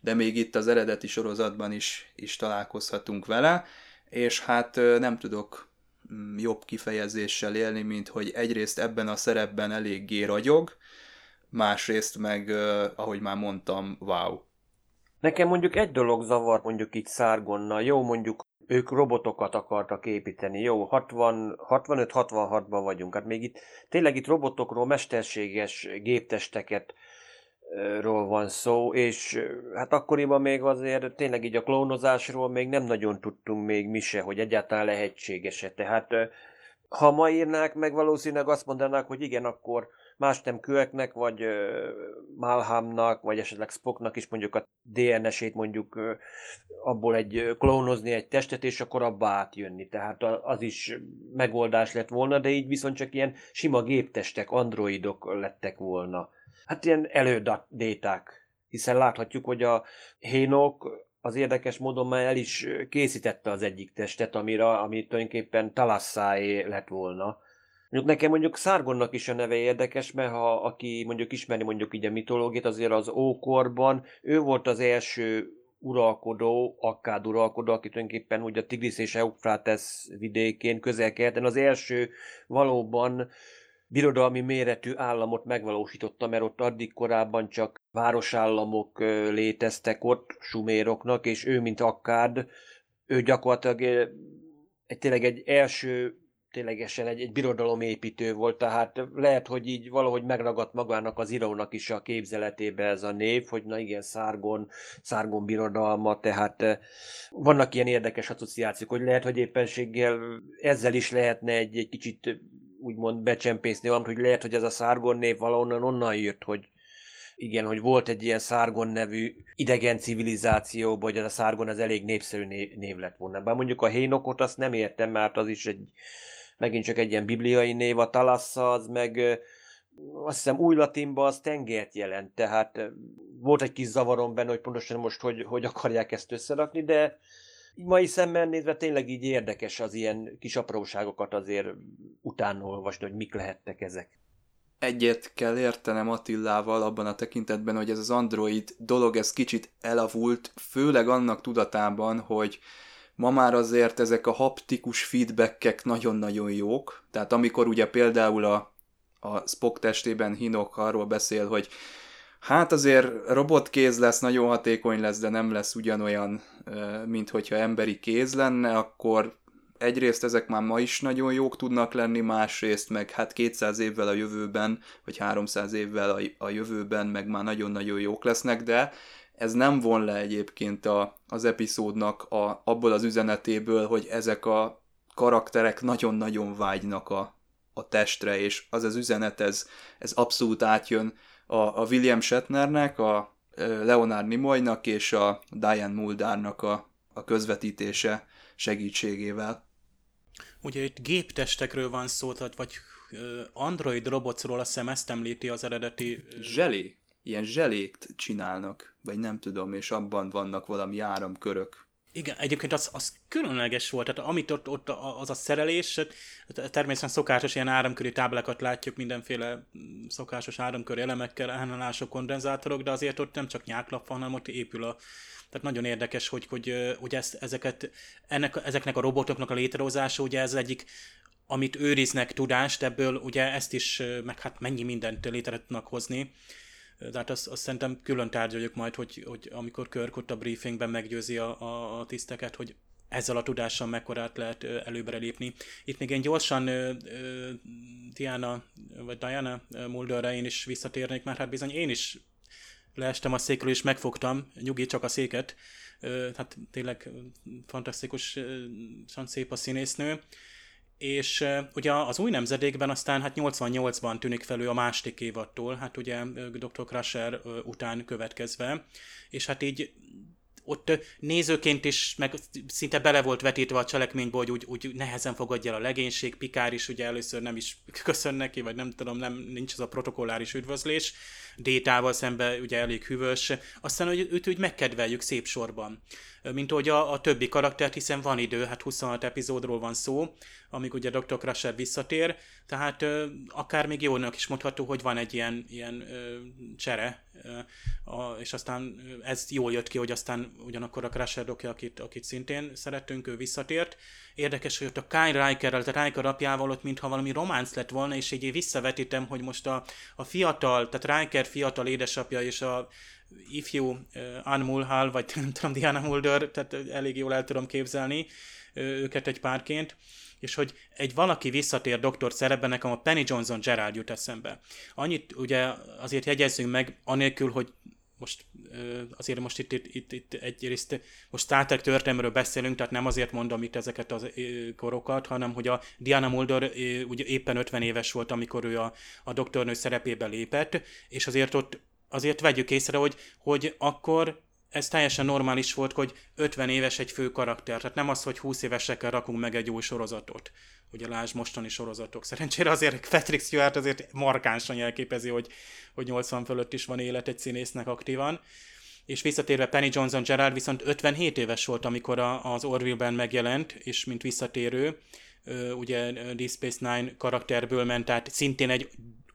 de még itt az eredeti sorozatban is, is találkozhatunk vele, és hát ö, nem tudok mm, jobb kifejezéssel élni, mint hogy egyrészt ebben a szerepben eléggé ragyog, másrészt meg, ahogy már mondtam, wow. Nekem mondjuk egy dolog zavar mondjuk itt Szárgonnal. Jó, mondjuk ők robotokat akartak építeni. Jó, 65-66-ban vagyunk. Hát még itt tényleg itt robotokról, mesterséges géptesteket ról van szó, és hát akkoriban még azért tényleg így a klónozásról még nem nagyon tudtunk még mi se, hogy egyáltalán lehetséges-e. Tehát ha ma írnák meg, valószínűleg azt mondanák, hogy igen, akkor más nem kőeknek, vagy Malhamnak, vagy esetleg Spocknak is mondjuk a DNS-ét mondjuk abból egy klónozni egy testet, és akkor abba átjönni. Tehát az is megoldás lett volna, de így viszont csak ilyen sima géptestek, androidok lettek volna. Hát ilyen elődéták, hiszen láthatjuk, hogy a hénok az érdekes módon már el is készítette az egyik testet, amire, ami tulajdonképpen Talassáé lett volna Mondjuk nekem mondjuk Szárgonnak is a neve érdekes, mert ha aki mondjuk ismeri mondjuk így a mitológiát, azért az ókorban ő volt az első uralkodó, akkád uralkodó, aki tulajdonképpen ugye a Tigris és Eufrates vidékén közel az első valóban birodalmi méretű államot megvalósította, mert ott addig korábban csak városállamok léteztek ott, suméroknak, és ő, mint akkád, ő gyakorlatilag egy, tényleg egy első ténylegesen egy, egy birodalomépítő volt, tehát lehet, hogy így valahogy megragadt magának az írónak is a képzeletébe ez a név, hogy na igen, Szárgon, Szárgon birodalma, tehát eh, vannak ilyen érdekes asszociációk, hogy lehet, hogy éppenséggel ezzel is lehetne egy, egy kicsit úgymond becsempészni valamit, hogy lehet, hogy ez a Szárgon név valahonnan onnan jött, hogy igen, hogy volt egy ilyen Szárgon nevű idegen civilizáció, vagy ez a Szárgon az elég népszerű név lett volna. Bár mondjuk a Hénokot azt nem értem, mert az is egy megint csak egy ilyen bibliai név, a Talassa az meg azt hiszem új latinban az tengert jelent, tehát volt egy kis zavarom benne, hogy pontosan most hogy, hogy akarják ezt összerakni, de mai szemmel nézve tényleg így érdekes az ilyen kis apróságokat azért utána olvasni, hogy mik lehettek ezek. Egyet kell értenem Attillával abban a tekintetben, hogy ez az Android dolog, ez kicsit elavult, főleg annak tudatában, hogy ma már azért ezek a haptikus feedbackek nagyon-nagyon jók, tehát amikor ugye például a, a Spock testében Hinok arról beszél, hogy Hát azért robotkéz lesz, nagyon hatékony lesz, de nem lesz ugyanolyan, mint hogyha emberi kéz lenne, akkor egyrészt ezek már ma is nagyon jók tudnak lenni, másrészt meg hát 200 évvel a jövőben, vagy 300 évvel a, a jövőben meg már nagyon-nagyon jók lesznek, de ez nem von le egyébként a, az epizódnak a, abból az üzenetéből, hogy ezek a karakterek nagyon-nagyon vágynak a, a testre, és az az üzenet, ez, ez abszolút átjön a, a William Shatnernek, a Leonard Nimoynak és a Diane Muldarnak a, a közvetítése segítségével. Ugye itt géptestekről van szó, tehát vagy android robotról, azt hiszem ezt említi az eredeti... Zselé. Ilyen zselékt csinálnak, vagy nem tudom, és abban vannak valami áramkörök. Igen, egyébként az, az különleges volt, tehát amit ott, ott az a szerelés, természetesen szokásos ilyen áramkörű táblákat látjuk, mindenféle szokásos áramkörű elemekkel, ellenállások, kondenzátorok, de azért ott nem csak nyáklap van, hanem ott épül a, tehát nagyon érdekes, hogy, hogy, hogy ezt, ezeket, ennek, ezeknek a robotoknak a létrehozása, ugye ez egyik amit őriznek tudást, ebből ugye ezt is, meg hát mennyi mindent létre tudnak hozni. De hát azt, azt szerintem külön tárgyaljuk majd, hogy, hogy amikor Körk ott a briefingben meggyőzi a, a, tiszteket, hogy ezzel a tudással mekkorát lehet előbbre lépni. Itt még én gyorsan Diana, vagy Diana Mulderre én is visszatérnék, mert hát bizony én is leestem a székről és megfogtam, nyugi csak a széket, hát tényleg fantasztikusan szép a színésznő, és ugye az új nemzedékben aztán hát 88-ban tűnik felül a második évattól, hát ugye Dr. Crusher után következve, és hát így ott nézőként is, meg szinte bele volt vetítve a cselekménybe, hogy úgy, úgy nehezen fogadja el a legénység, Pikár is ugye először nem is köszön neki, vagy nem tudom, nem, nincs az a protokolláris üdvözlés, Détával szemben ugye elég hűvös, aztán hogy őt úgy megkedveljük szép sorban. Mint ahogy a, a többi karaktert, hiszen van idő, hát 26 epizódról van szó, amíg ugye Dr. Crusher visszatér, tehát akár még jónak is mondható, hogy van egy ilyen, ilyen ö, csere, és aztán ez jól jött ki, hogy aztán ugyanakkor a Crusher dokja, akit, akit szintén szerettünk, ő visszatért. Érdekes, hogy ott a Kyle Rikerrel, tehát Riker apjával ott mintha valami románc lett volna, és így visszavetítem, hogy most a, a fiatal, tehát Riker fiatal édesapja és a ifjú uh, Anne Mulhall, vagy nem tudom, Diana Mulder, tehát elég jól el tudom képzelni őket egy párként, és hogy egy valaki visszatér doktor szerepben, nekem a Penny Johnson Gerald jut eszembe. Annyit ugye azért jegyezzünk meg, anélkül, hogy most azért most itt, itt, itt, itt egyrészt most Star Trek történelmről beszélünk, tehát nem azért mondom itt ezeket az korokat, hanem hogy a Diana Mulder ugye éppen 50 éves volt, amikor ő a, a doktornő szerepébe lépett, és azért ott azért vegyük észre, hogy, hogy akkor ez teljesen normális volt, hogy 50 éves egy fő karakter. Tehát nem az, hogy 20 évesekkel rakunk meg egy új sorozatot. Ugye lásd mostani sorozatok. Szerencsére azért Patrick Stewart azért markánsan jelképezi, hogy, hogy 80 fölött is van élet egy színésznek aktívan. És visszatérve Penny Johnson Gerard viszont 57 éves volt, amikor a, az Orville-ben megjelent, és mint visszatérő, ugye Deep Space Nine karakterből ment, tehát szintén egy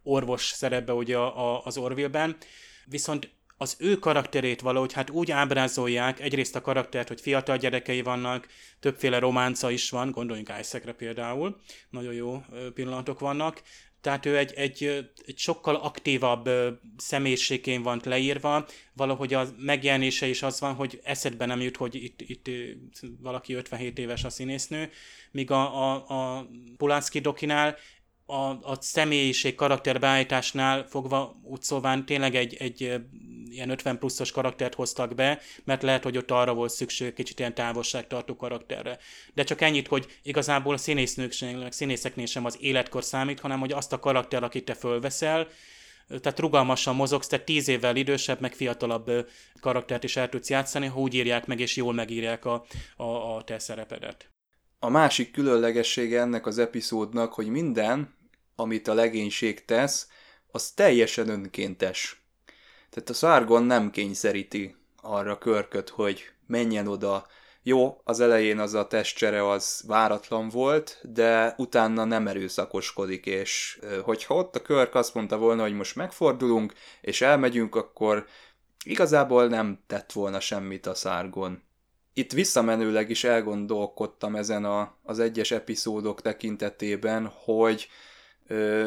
orvos szerepbe ugye az Orville-ben viszont az ő karakterét valahogy hát úgy ábrázolják, egyrészt a karaktert, hogy fiatal gyerekei vannak, többféle románca is van, gondoljunk Isaacre például, nagyon jó pillanatok vannak, tehát ő egy, egy, egy sokkal aktívabb személyiségén van leírva, valahogy a megjelenése is az van, hogy eszedbe nem jut, hogy itt, itt valaki 57 éves a színésznő, míg a, a, a Polanski dokinál a, a személyiség karakterbeállításnál fogva úgy szóván tényleg egy, egy ilyen 50 pluszos karaktert hoztak be, mert lehet, hogy ott arra volt szükség kicsit ilyen távolságtartó karakterre. De csak ennyit, hogy igazából a színésznőknek, színészeknél sem az életkor számít, hanem hogy azt a karakter, akit te fölveszel, tehát rugalmasan mozogsz, tehát tíz évvel idősebb, meg fiatalabb karaktert is el tudsz játszani, ha úgy írják meg, és jól megírják a, a, a te szerepedet. A másik különlegessége ennek az epizódnak, hogy minden, amit a legénység tesz, az teljesen önkéntes. Tehát a Sargon nem kényszeríti arra körköt, hogy menjen oda. Jó, az elején az a testcsere az váratlan volt, de utána nem erőszakoskodik, és hogyha ott a körk azt mondta volna, hogy most megfordulunk, és elmegyünk, akkor igazából nem tett volna semmit a szárgon. Itt visszamenőleg is elgondolkodtam ezen a, az egyes epizódok tekintetében, hogy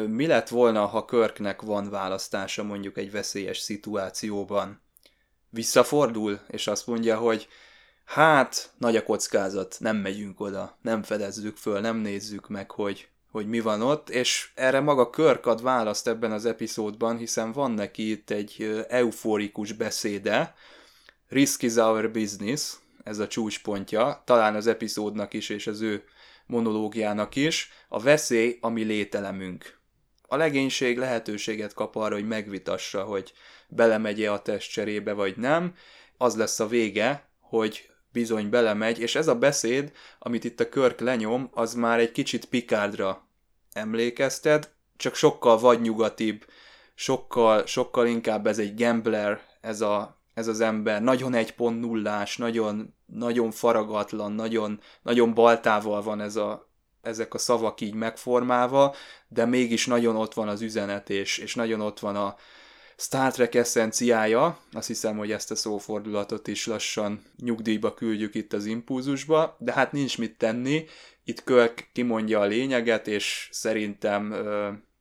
mi lett volna, ha Körknek van választása mondjuk egy veszélyes szituációban. Visszafordul, és azt mondja, hogy hát, nagy a kockázat, nem megyünk oda, nem fedezzük föl, nem nézzük meg, hogy, hogy mi van ott, és erre maga Körk ad választ ebben az epizódban, hiszen van neki itt egy euforikus beszéde, Risk is our business, ez a csúcspontja, talán az epizódnak is, és az ő monológiának is, a veszély, ami lételemünk. A legénység lehetőséget kap arra, hogy megvitassa, hogy belemegye a testcserébe, vagy nem. Az lesz a vége, hogy bizony belemegy, és ez a beszéd, amit itt a Körk lenyom, az már egy kicsit Picardra emlékezted, csak sokkal vadnyugatibb, sokkal, sokkal inkább ez egy gambler, ez, a, ez az ember, nagyon egy pont nullás, nagyon, nagyon faragatlan, nagyon, nagyon baltával van ez a, ezek a szavak így megformálva, de mégis nagyon ott van az üzenet, és, és nagyon ott van a, Star Trek eszenciája, azt hiszem, hogy ezt a szófordulatot is lassan nyugdíjba küldjük itt az impulzusba, de hát nincs mit tenni, itt Kölk kimondja a lényeget, és szerintem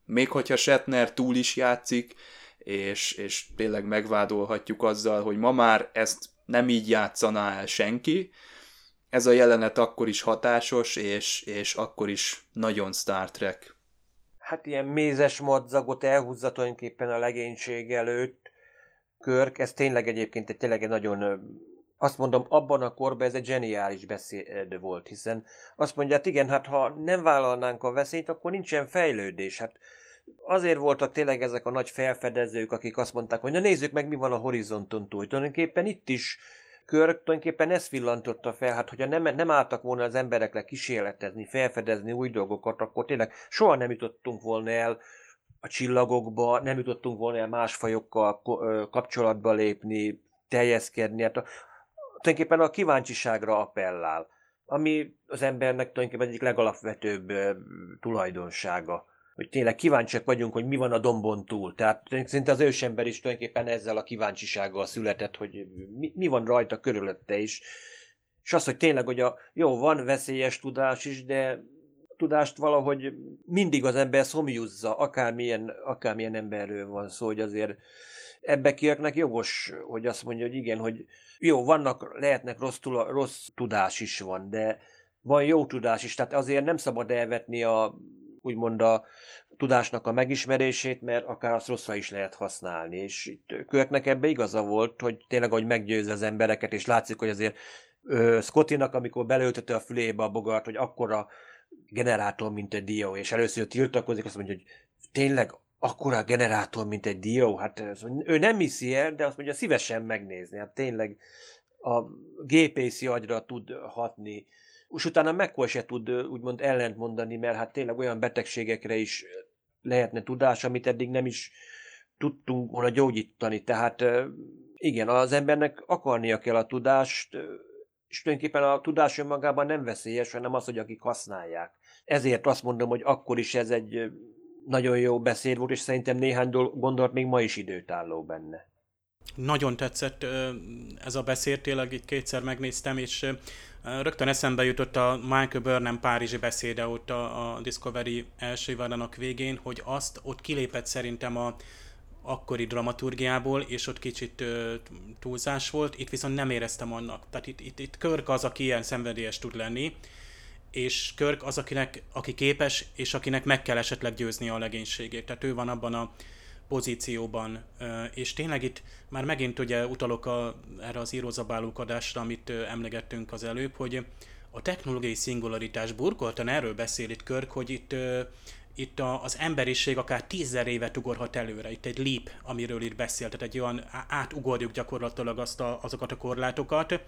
még hogyha Shatner túl is játszik, és, és tényleg megvádolhatjuk azzal, hogy ma már ezt nem így játszaná el senki, ez a jelenet akkor is hatásos, és, és akkor is nagyon Star Trek hát ilyen mézes madzagot elhúzza tulajdonképpen a legénység előtt. Körk, ez tényleg egyébként egy tényleg nagyon, azt mondom, abban a korban ez egy zseniális beszéd volt, hiszen azt mondja, hát igen, hát ha nem vállalnánk a veszélyt, akkor nincsen fejlődés. Hát azért voltak tényleg ezek a nagy felfedezők, akik azt mondták, hogy na nézzük meg, mi van a horizonton túl. Tulajdonképpen itt is Körk tulajdonképpen ezt villantotta fel, hát hogyha nem, nem álltak volna az emberekre kísérletezni, felfedezni új dolgokat, akkor tényleg soha nem jutottunk volna el a csillagokba, nem jutottunk volna el más fajokkal kapcsolatba lépni, teljeszkedni. Hát a, tulajdonképpen a kíváncsiságra appellál, ami az embernek tulajdonképpen egyik legalapvetőbb tulajdonsága hogy tényleg kíváncsiak vagyunk, hogy mi van a dombon túl. Tehát szinte az ősember is tulajdonképpen ezzel a kíváncsisággal született, hogy mi, mi van rajta körülötte is. És az, hogy tényleg, hogy a, jó, van veszélyes tudás is, de tudást valahogy mindig az ember szomjúzza, akármilyen, akármilyen emberről van szó, hogy azért ebbe kiaknak jogos, hogy azt mondja, hogy igen, hogy jó, vannak, lehetnek rossz, tula, rossz tudás is van, de van jó tudás is, tehát azért nem szabad elvetni a úgymond a tudásnak a megismerését, mert akár azt rosszra is lehet használni. És itt Körknek ebbe igaza volt, hogy tényleg, hogy meggyőzze az embereket, és látszik, hogy azért Scottinak, amikor belöltötte a fülébe a bogart, hogy akkora generátor, mint egy dió, és először tiltakozik, azt mondja, hogy tényleg akkora generátor, mint egy dió, hát ő nem hiszi el, de azt mondja, szívesen megnézni, hát tényleg a gépészi agyra tud hatni, és utána McCoy se tud úgymond ellent mondani, mert hát tényleg olyan betegségekre is lehetne tudás, amit eddig nem is tudtunk volna gyógyítani. Tehát igen, az embernek akarnia kell a tudást, és tulajdonképpen a tudás önmagában nem veszélyes, hanem az, hogy akik használják. Ezért azt mondom, hogy akkor is ez egy nagyon jó beszéd volt, és szerintem néhány gondolat még ma is időtálló benne. Nagyon tetszett ez a beszéd, tényleg itt kétszer megnéztem, és rögtön eszembe jutott a Michael Burnham Párizsi beszéde ott a, Discovery első évadának végén, hogy azt ott kilépett szerintem a akkori dramaturgiából, és ott kicsit túlzás volt, itt viszont nem éreztem annak. Tehát itt, itt, itt Körk az, aki ilyen szenvedélyes tud lenni, és Körk az, akinek, aki képes, és akinek meg kell esetleg győzni a legénységét. Tehát ő van abban a pozícióban, és tényleg itt már megint ugye utalok a, erre az írózabálókadásra, amit emlegettünk az előbb, hogy a technológiai szingularitás burkoltan erről beszél itt Körk, hogy itt, itt a, az emberiség akár tízzer évet ugorhat előre. Itt egy leap, amiről itt beszél, tehát egy olyan átugorjuk gyakorlatilag azt a, azokat a korlátokat,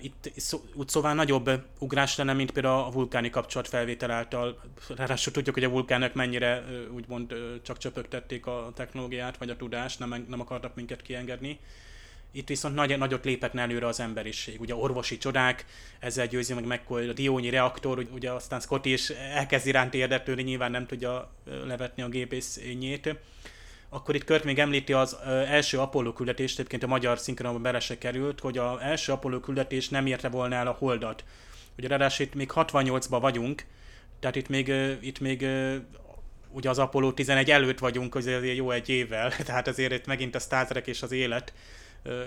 Itt szó, úgy szóval nagyobb ugrás lenne, mint például a vulkáni kapcsolatfelvétel által. Ráadásul tudjuk, hogy a vulkánok mennyire úgymond csak csöpögtették a technológiát, vagy a tudást, nem, nem akartak minket kiengedni. Itt viszont nagy, nagyot léphetne előre az emberiség. Ugye orvosi csodák, ezzel győzi meg meg a diónyi reaktor, ugye aztán Scott is elkezd iránt érdeklődni, nyilván nem tudja levetni a gépészényét. Akkor itt Kört még említi az első Apollo küldetést, egyébként a magyar szinkronban bele se került, hogy az első Apollo küldetés nem érte volna el a holdat. Ugye ráadásul itt még 68-ban vagyunk, tehát itt még, itt még ugye az Apollo 11 előtt vagyunk, azért jó egy évvel, tehát azért itt megint a Star Trek és az élet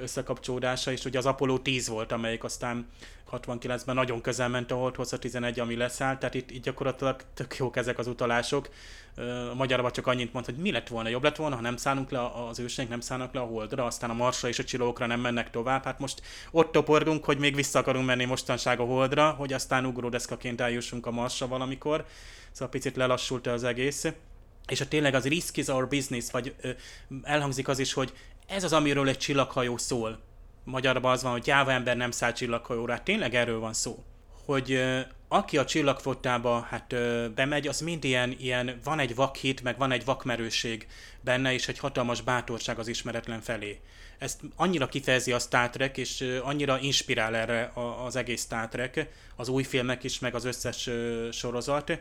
összekapcsolódása, és ugye az Apollo 10 volt, amelyik aztán 69-ben nagyon közel ment a Holdhoz, a 11, ami leszállt, tehát itt, itt gyakorlatilag tök jók ezek az utalások. A magyarban csak annyit mond, hogy mi lett volna, jobb lett volna, ha nem szállunk le az őseink, nem szállnak le a Holdra, aztán a Marsra és a csillagokra nem mennek tovább. Hát most ott toporgunk, hogy még vissza akarunk menni mostanság a Holdra, hogy aztán ugródeszkaként eljussunk a Marsra valamikor. Szóval picit lelassult az egész és a tényleg az risk is our business, vagy ö, elhangzik az is, hogy ez az, amiről egy csillaghajó szól. Magyarban az van, hogy gyáva ember nem száll csillaghajóra. Hát tényleg erről van szó. Hogy aki a csillagfottába hát bemegy, az mind ilyen, ilyen, van egy vakhit, meg van egy vakmerőség benne, és egy hatalmas bátorság az ismeretlen felé. Ezt annyira kifejezi a Star Trek, és annyira inspirál erre az egész Star Trek, az új filmek is, meg az összes sorozat,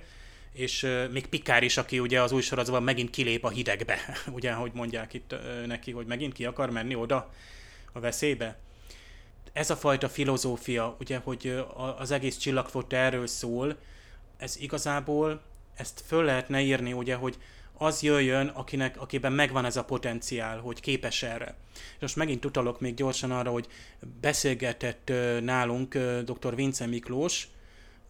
és még Pikár is, aki ugye az új sorozatban megint kilép a hidegbe, ugye, hogy mondják itt neki, hogy megint ki akar menni oda a veszélybe. Ez a fajta filozófia, ugye, hogy az egész csillagfot erről szól, ez igazából, ezt föl lehetne írni, ugye, hogy az jöjjön, akinek, akiben megvan ez a potenciál, hogy képes erre. És most megint utalok még gyorsan arra, hogy beszélgetett nálunk dr. Vince Miklós,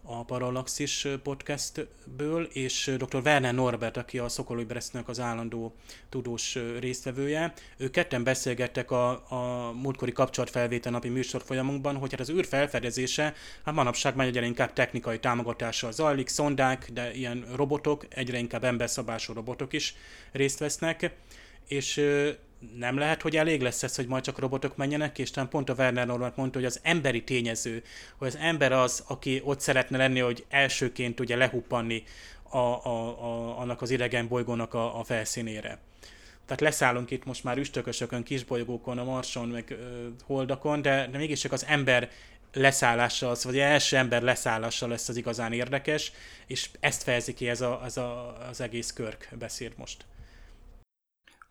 a Parallaxis podcastből, és dr. Werner Norbert, aki a Szokolói Bresznek az állandó tudós résztvevője. Ők ketten beszélgettek a, a múltkori kapcsolatfelvétel napi műsor folyamunkban, hogy hát az űr felfedezése hát manapság már egyre inkább technikai támogatással zajlik, szondák, de ilyen robotok, egyre inkább emberszabású robotok is részt vesznek, és nem lehet, hogy elég lesz ez, hogy majd csak robotok menjenek, és talán pont a Werner Norbert mondta, hogy az emberi tényező, hogy az ember az, aki ott szeretne lenni, hogy elsőként ugye lehuppanni a, a, a, annak az idegen bolygónak a, a felszínére. Tehát leszállunk itt most már üstökösökön, kisbolygókon, a Marson, meg ö, Holdakon, de, de mégis csak az ember leszállása az, vagy első ember leszállása lesz az igazán érdekes, és ezt fejezi ki ez, a, ez a, az egész körk beszéd most.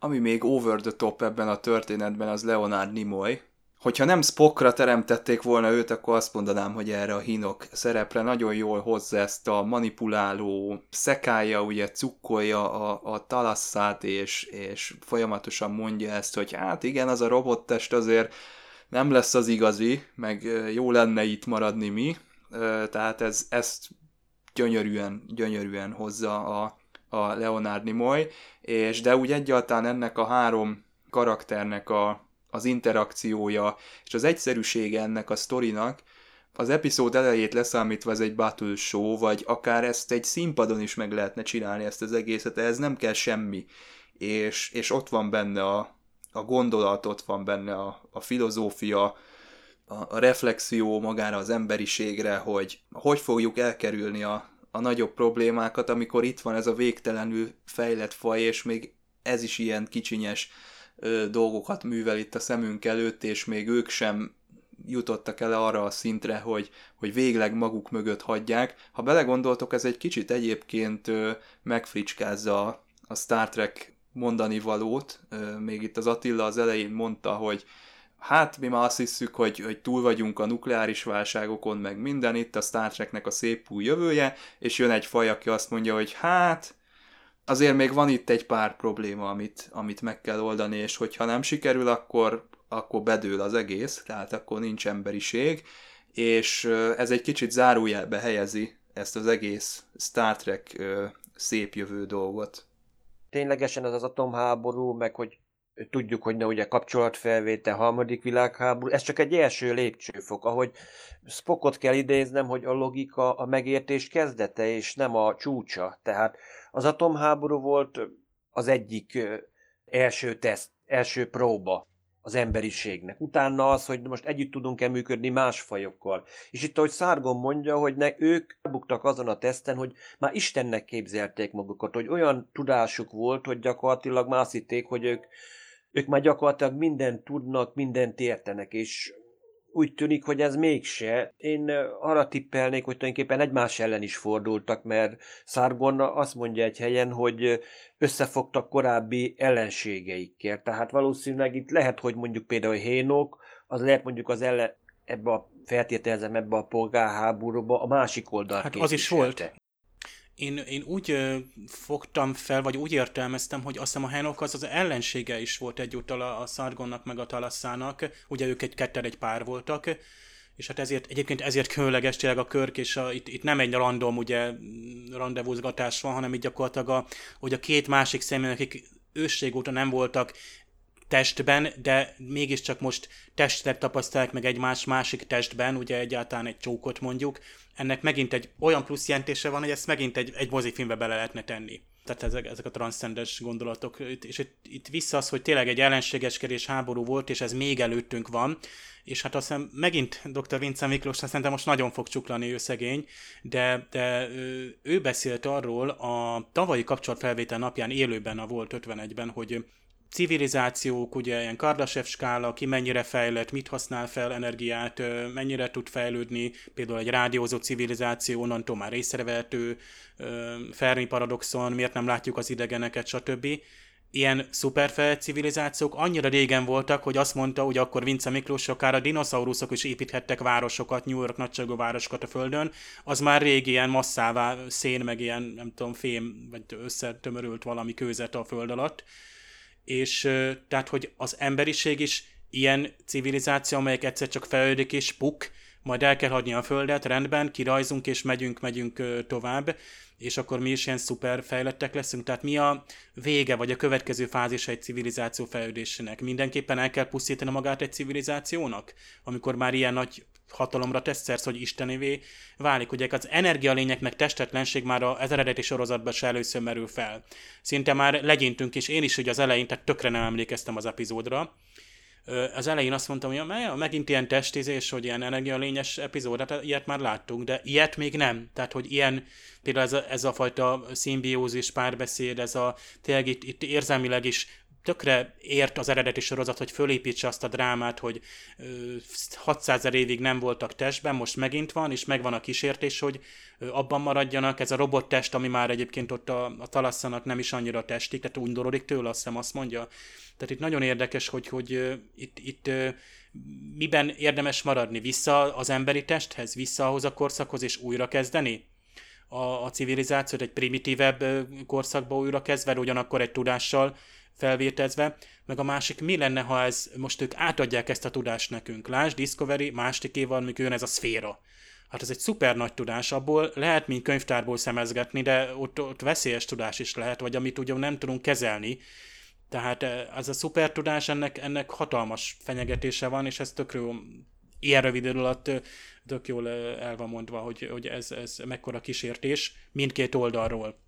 Ami még over the top ebben a történetben, az Leonard Nimoy. Hogyha nem Spockra teremtették volna őt, akkor azt mondanám, hogy erre a hinok szerepre nagyon jól hozza ezt a manipuláló, szekája, ugye cukkolja a, a talasszát, és, és folyamatosan mondja ezt, hogy hát igen, az a robottest azért nem lesz az igazi, meg jó lenne itt maradni mi. Tehát ez, ezt gyönyörűen, gyönyörűen hozza a, a Leonard Nimoy, és de úgy egyáltalán ennek a három karakternek a, az interakciója és az egyszerűsége ennek a sztorinak, az epizód elejét leszámítva ez egy battle show, vagy akár ezt egy színpadon is meg lehetne csinálni ezt az egészet, ez nem kell semmi. És, és ott van benne a, a gondolat, ott van benne a, a filozófia, a, a reflexió magára az emberiségre, hogy hogy fogjuk elkerülni a, a nagyobb problémákat, amikor itt van ez a végtelenül fejlett faj, és még ez is ilyen kicsinyes ö, dolgokat művel itt a szemünk előtt, és még ők sem jutottak el arra a szintre, hogy, hogy végleg maguk mögött hagyják. Ha belegondoltok, ez egy kicsit egyébként ö, megfricskázza a, a Star Trek mondani valót. Ö, még itt az Attila az elején mondta, hogy hát mi már azt hiszük, hogy, hogy túl vagyunk a nukleáris válságokon, meg minden itt a Star Treknek a szép új jövője, és jön egy faj, aki azt mondja, hogy hát azért még van itt egy pár probléma, amit, amit meg kell oldani, és hogyha nem sikerül, akkor, akkor bedől az egész, tehát akkor nincs emberiség, és ez egy kicsit zárójelbe helyezi ezt az egész Star Trek szép jövő dolgot. Ténylegesen ez az atomháború, meg hogy tudjuk, hogy ne ugye kapcsolatfelvétel, harmadik világháború, ez csak egy első lépcsőfok, ahogy Spockot kell idéznem, hogy a logika a megértés kezdete, és nem a csúcsa. Tehát az atomháború volt az egyik első teszt, első próba. az emberiségnek. Utána az, hogy most együtt tudunk-e működni más fajokkal. És itt, ahogy Szárgon mondja, hogy ne, ők buktak azon a teszten, hogy már Istennek képzelték magukat, hogy olyan tudásuk volt, hogy gyakorlatilag már azt hitték, hogy ők, ők már gyakorlatilag mindent tudnak, mindent értenek, és úgy tűnik, hogy ez mégse. Én arra tippelnék, hogy tulajdonképpen egymás ellen is fordultak, mert Sargon azt mondja egy helyen, hogy összefogtak korábbi ellenségeikkel. Tehát valószínűleg itt lehet, hogy mondjuk például Hénok, az lehet mondjuk az ellen, ebbe a feltételezem ebbe a polgárháborúba a másik oldalt Hát az is volt. Én, én úgy ö, fogtam fel, vagy úgy értelmeztem, hogy azt hiszem a Henok az az ellensége is volt egyúttal a, a Sargonnak meg a Talasszának. Ugye ők egy ketter egy pár voltak, és hát ezért, egyébként ezért különleges tényleg a körk, és a, itt, itt, nem egy random ugye rendezvúzgatás van, hanem itt gyakorlatilag a, hogy a két másik személy, akik ősség óta nem voltak testben, de mégiscsak most testet tapasztalják meg egymás másik testben, ugye egyáltalán egy csókot mondjuk, ennek megint egy olyan plusz jelentése van, hogy ezt megint egy, egy mozifilmbe bele lehetne tenni. Tehát ezek, ezek a transzcendes gondolatok. És itt, itt vissza az, hogy tényleg egy ellenségeskedés háború volt, és ez még előttünk van, és hát azt hiszem megint dr. Vince Miklós, szerintem most nagyon fog csuklani ő szegény, de, de ő beszélt arról a tavalyi kapcsolatfelvétel napján élőben a volt 51-ben, hogy civilizációk, ugye ilyen Kardashev skála, ki mennyire fejlett, mit használ fel energiát, mennyire tud fejlődni, például egy rádiózó civilizáció, onnantól már észrevehető, Fermi paradoxon, miért nem látjuk az idegeneket, stb. Ilyen szuperfejlett civilizációk annyira régen voltak, hogy azt mondta, hogy akkor Vince Miklós, akár a dinoszauruszok is építhettek városokat, New York nagyságú városokat a Földön, az már régi ilyen masszává szén, meg ilyen, nem tudom, fém, vagy összetömörült valami kőzet a föld alatt és tehát, hogy az emberiség is ilyen civilizáció, amelyek egyszer csak fejlődik és puk, majd el kell hagyni a Földet, rendben, kirajzunk és megyünk, megyünk tovább, és akkor mi is ilyen szuper fejlettek leszünk. Tehát mi a vége, vagy a következő fázis egy civilizáció fejlődésének? Mindenképpen el kell pusztítani magát egy civilizációnak, amikor már ilyen nagy hatalomra tesz szersz, hogy istenévé válik. Ugye az energialények meg testetlenség már az eredeti sorozatban se először merül fel. Szinte már legyintünk, és én is ugye az elején, tehát tökre nem emlékeztem az epizódra. Az elején azt mondtam, hogy megint ilyen testízés, hogy ilyen energialényes epizód, hát ilyet már láttunk, de ilyet még nem. Tehát, hogy ilyen, például ez a, ez a fajta szimbiózis, párbeszéd, ez a tényleg itt, itt érzelmileg is tökre ért az eredeti sorozat, hogy fölépítse azt a drámát, hogy 600 évig nem voltak testben, most megint van, és megvan a kísértés, hogy abban maradjanak. Ez a robottest, ami már egyébként ott a, a talasszanak nem is annyira testik, tehát undorodik tőle, azt hiszem azt mondja. Tehát itt nagyon érdekes, hogy, hogy itt, itt miben érdemes maradni? Vissza az emberi testhez, vissza ahhoz a korszakhoz, és újra kezdeni? A, a civilizációt egy primitívebb korszakba újra kezdve, ugyanakkor egy tudással, felvétezve, meg a másik, mi lenne, ha ez, most ők átadják ezt a tudást nekünk. Lásd, Discovery, másik év van, jön ez a szféra. Hát ez egy szuper nagy tudás, abból lehet mint könyvtárból szemezgetni, de ott, ott veszélyes tudás is lehet, vagy amit ugye nem tudunk kezelni. Tehát ez a szuper tudás, ennek, ennek hatalmas fenyegetése van, és ez tök jó, ilyen rövid idő alatt tök jól el van mondva, hogy, hogy ez, ez mekkora kísértés mindkét oldalról.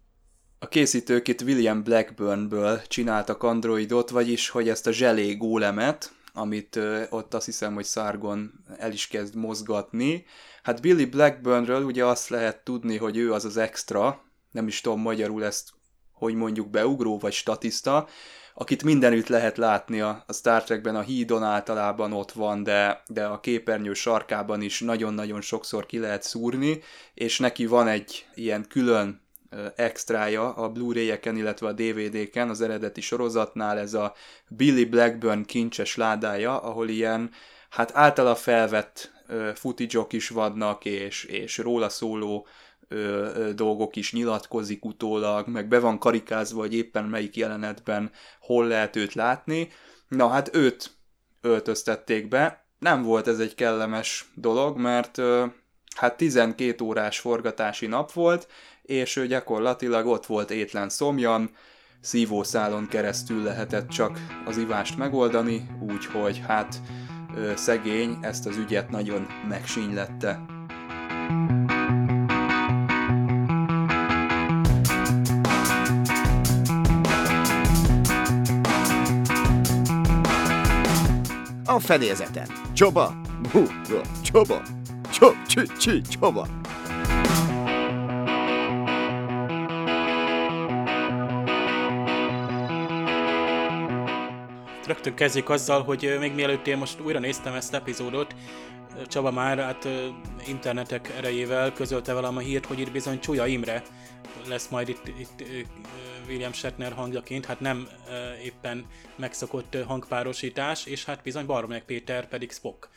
A készítők itt William Blackburnből csináltak androidot, vagyis hogy ezt a zselé gólemet, amit ott azt hiszem, hogy Sargon el is kezd mozgatni. Hát Billy Blackburnről ugye azt lehet tudni, hogy ő az az extra, nem is tudom magyarul ezt, hogy mondjuk beugró vagy statiszta, akit mindenütt lehet látni a, a Star Trekben, a hídon általában ott van, de, de a képernyő sarkában is nagyon-nagyon sokszor ki lehet szúrni, és neki van egy ilyen külön extrája a Blu-ray-eken, illetve a DVD-ken az eredeti sorozatnál ez a Billy Blackburn kincses ládája, ahol ilyen hát általa felvett footage is vannak, és, és róla szóló ö, ö, dolgok is nyilatkozik utólag, meg be van karikázva, hogy éppen melyik jelenetben hol lehet őt látni. Na hát őt öltöztették be. Nem volt ez egy kellemes dolog, mert ö, hát 12 órás forgatási nap volt, és ő gyakorlatilag ott volt étlen szomjan, szívószálon keresztül lehetett csak az ivást megoldani, úgyhogy hát szegény ezt az ügyet nagyon megsínylette. a fedélzeten. Csoba! Hú, csoba! Csü, csoba! Rögtön kezdjük azzal, hogy még mielőtt én most újra néztem ezt epizódot, Csaba már hát internetek erejével közölte velem a hírt, hogy itt bizony Csúlya Imre lesz majd itt, itt William Shatner hangjaként, hát nem éppen megszokott hangpárosítás, és hát bizony Barmek Péter pedig Spock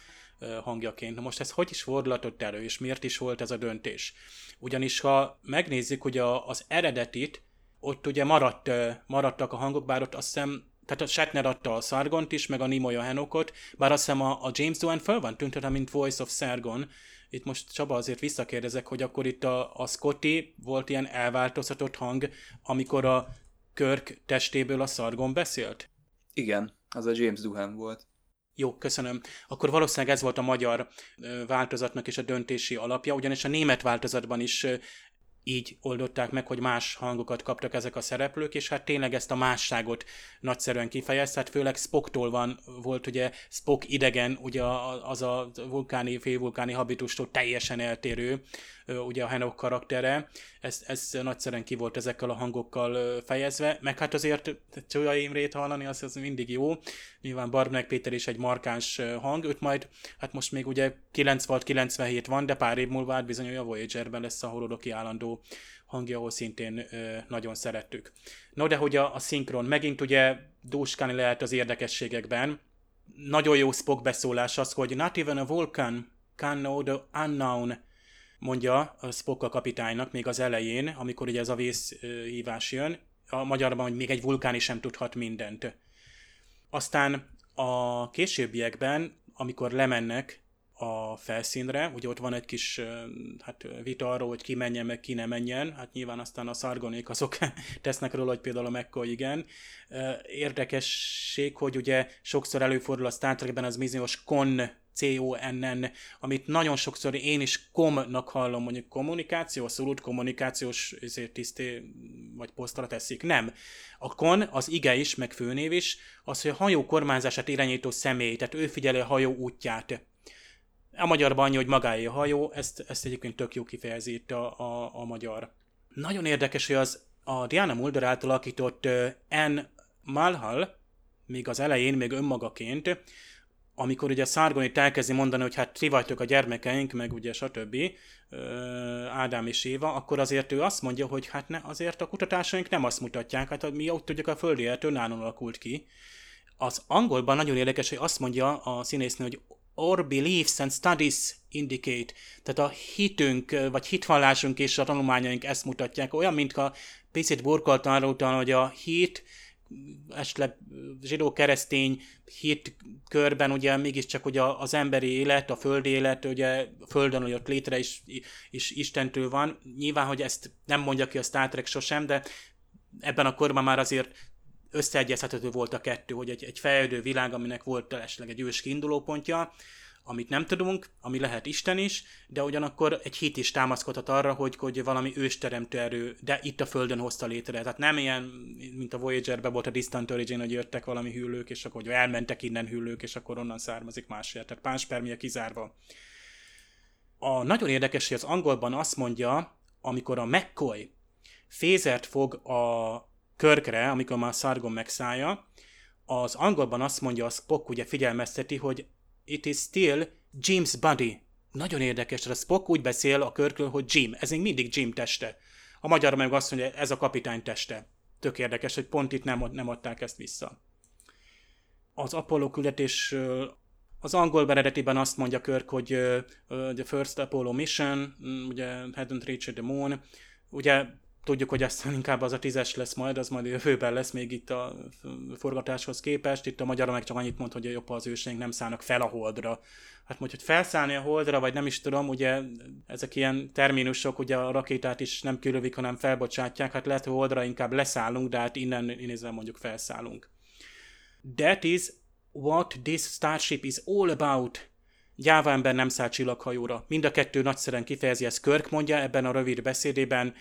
hangjaként. Most ez hogy is fordulatott elő, és miért is volt ez a döntés? Ugyanis ha megnézzük ugye az eredetit, ott ugye maradt, maradtak a hangok, bár ott azt hiszem tehát a Shatner adta a Sargont is, meg a Nimoy a Henokot, bár azt hiszem a, a James Doohan föl van tüntetve, mint Voice of Sargon. Itt most Csaba azért visszakérdezek, hogy akkor itt a, a Scotty volt ilyen elváltoztatott hang, amikor a Kirk testéből a Sargon beszélt? Igen, az a James Duhan volt. Jó, köszönöm. Akkor valószínűleg ez volt a magyar változatnak is a döntési alapja, ugyanis a német változatban is így oldották meg, hogy más hangokat kaptak ezek a szereplők, és hát tényleg ezt a másságot nagyszerűen kifejezte, hát főleg Spocktól van, volt ugye Spock idegen, ugye az a vulkáni, félvulkáni habitustól teljesen eltérő, ugye a Henok karaktere, ez, ez nagyszerűen ki volt ezekkel a hangokkal fejezve, meg hát azért Csója Imrét hallani, az, az mindig jó, nyilván Barbnek Péter is egy markáns hang, őt majd, hát most még ugye 96-97 van, de pár év múlva hát bizony a Voyager-ben lesz a holodoki állandó hangja, ahol szintén ö, nagyon szerettük. No, de hogy a, a szinkron, megint ugye dúskálni lehet az érdekességekben, nagyon jó Spock beszólás az, hogy not even a vulcan can know the unknown, mondja a Spock a kapitánynak még az elején, amikor ugye ez a vészhívás jön, a magyarban, hogy még egy vulkán is sem tudhat mindent. Aztán a későbbiekben, amikor lemennek a felszínre, ugye ott van egy kis hát, vita arról, hogy ki menjen, meg ki ne menjen, hát nyilván aztán a szargonék azok tesznek róla, hogy például a McCoy igen. Érdekesség, hogy ugye sokszor előfordul a Star Trekben az bizonyos con, C-O-N-N, amit nagyon sokszor én is komnak hallom, mondjuk kommunikáció, abszolút kommunikációs ezért tiszté vagy posztra teszik. Nem. A kon, az ige is, meg főnév is, az, hogy a hajó kormányzását irányító személy, tehát ő figyeli a hajó útját. A magyarban annyi, hogy magáé a hajó, ezt, ezt egyébként tök jó kifejezi a, a, a magyar. Nagyon érdekes, hogy az a Diana Mulder által alakított Anne Malhal, még az elején, még önmagaként, amikor ugye Szárgon itt elkezdi mondani, hogy hát ti vagytok a gyermekeink, meg ugye stb. Ádám és Éva, akkor azért ő azt mondja, hogy hát ne, azért a kutatásaink nem azt mutatják, hát mi ott tudjuk a földi életől nálunk alakult ki. Az angolban nagyon érdekes, hogy azt mondja a színésznő, hogy our beliefs and studies indicate, tehát a hitünk, vagy hitvallásunk és a tanulmányaink ezt mutatják. Olyan, mintha picit burkoltan arra hogy a hit, esetleg zsidó-keresztény hit körben ugye mégiscsak ugye az emberi élet, a földi élet, ugye a földön, ott létre is, is Istentől van. Nyilván, hogy ezt nem mondja ki a Star Trek sosem, de ebben a korban már azért összeegyeztethető volt a kettő, hogy egy, egy fejlődő világ, aminek volt esetleg egy ős kiindulópontja, amit nem tudunk, ami lehet Isten is, de ugyanakkor egy hit is támaszkodhat arra, hogy, hogy valami ősteremtő erő, de itt a Földön hozta létre. Tehát nem ilyen, mint a Voyager-ben volt a Distant Origin, hogy jöttek valami hüllők, és akkor hogy elmentek innen hüllők, és akkor onnan származik másért. Tehát pánspermia kizárva. A nagyon érdekes, hogy az angolban azt mondja, amikor a McCoy fézert fog a körkre, amikor már Sargon megszállja, az angolban azt mondja, a Spock ugye figyelmezteti, hogy it is still Jim's body. Nagyon érdekes, a Spock úgy beszél a körkről, hogy Jim. Ez még mindig Jim teste. A magyar meg azt mondja, ez a kapitány teste. Tök érdekes, hogy pont itt nem, nem adták ezt vissza. Az Apollo küldetés az angol eredetiben azt mondja Kirk, hogy uh, the first Apollo mission, ugye hadn't reached the moon, ugye tudjuk, hogy aztán inkább az a tízes lesz majd, az majd jövőben lesz még itt a forgatáshoz képest. Itt a magyar meg csak annyit mond, hogy jobb az őseink nem szállnak fel a holdra. Hát mondjuk, hogy felszállni a holdra, vagy nem is tudom, ugye ezek ilyen terminusok, ugye a rakétát is nem kilövik, hanem felbocsátják, hát lehet, hogy holdra inkább leszállunk, de hát innen nézve mondjuk felszállunk. That is what this starship is all about. Gyáva ember nem száll csillaghajóra. Mind a kettő nagyszerűen kifejezi, ezt Körk mondja ebben a rövid beszédében,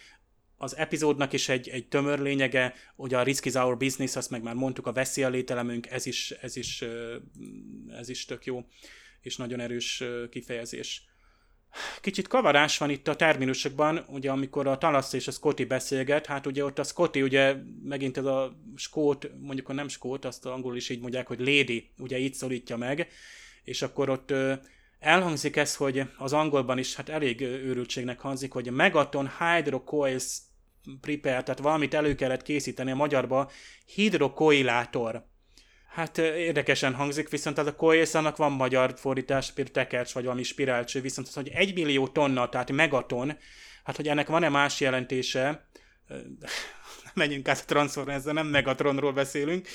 az epizódnak is egy, egy tömör lényege, ugye a Risk is our business, azt meg már mondtuk, a veszély a lételemünk, ez is, ez is ez is tök jó, és nagyon erős kifejezés. Kicsit kavarás van itt a terminusokban, ugye amikor a Talasz és a Scotty beszélget, hát ugye ott a Scotty ugye megint ez a skót, mondjuk a nem skót, azt angolul is így mondják, hogy lady, ugye így szorítja meg, és akkor ott elhangzik ez, hogy az angolban is hát elég őrültségnek hangzik, hogy Megaton Hydrocoils Prepare, tehát valamit elő kellett készíteni a magyarba, hidrokoilátor. Hát érdekesen hangzik, viszont az a coils annak van magyar fordítás, például tekercs, vagy valami spirálcső, viszont az, hogy egy millió tonna, tehát megaton, hát hogy ennek van-e más jelentése, menjünk át a Transformers, nem Megatronról beszélünk,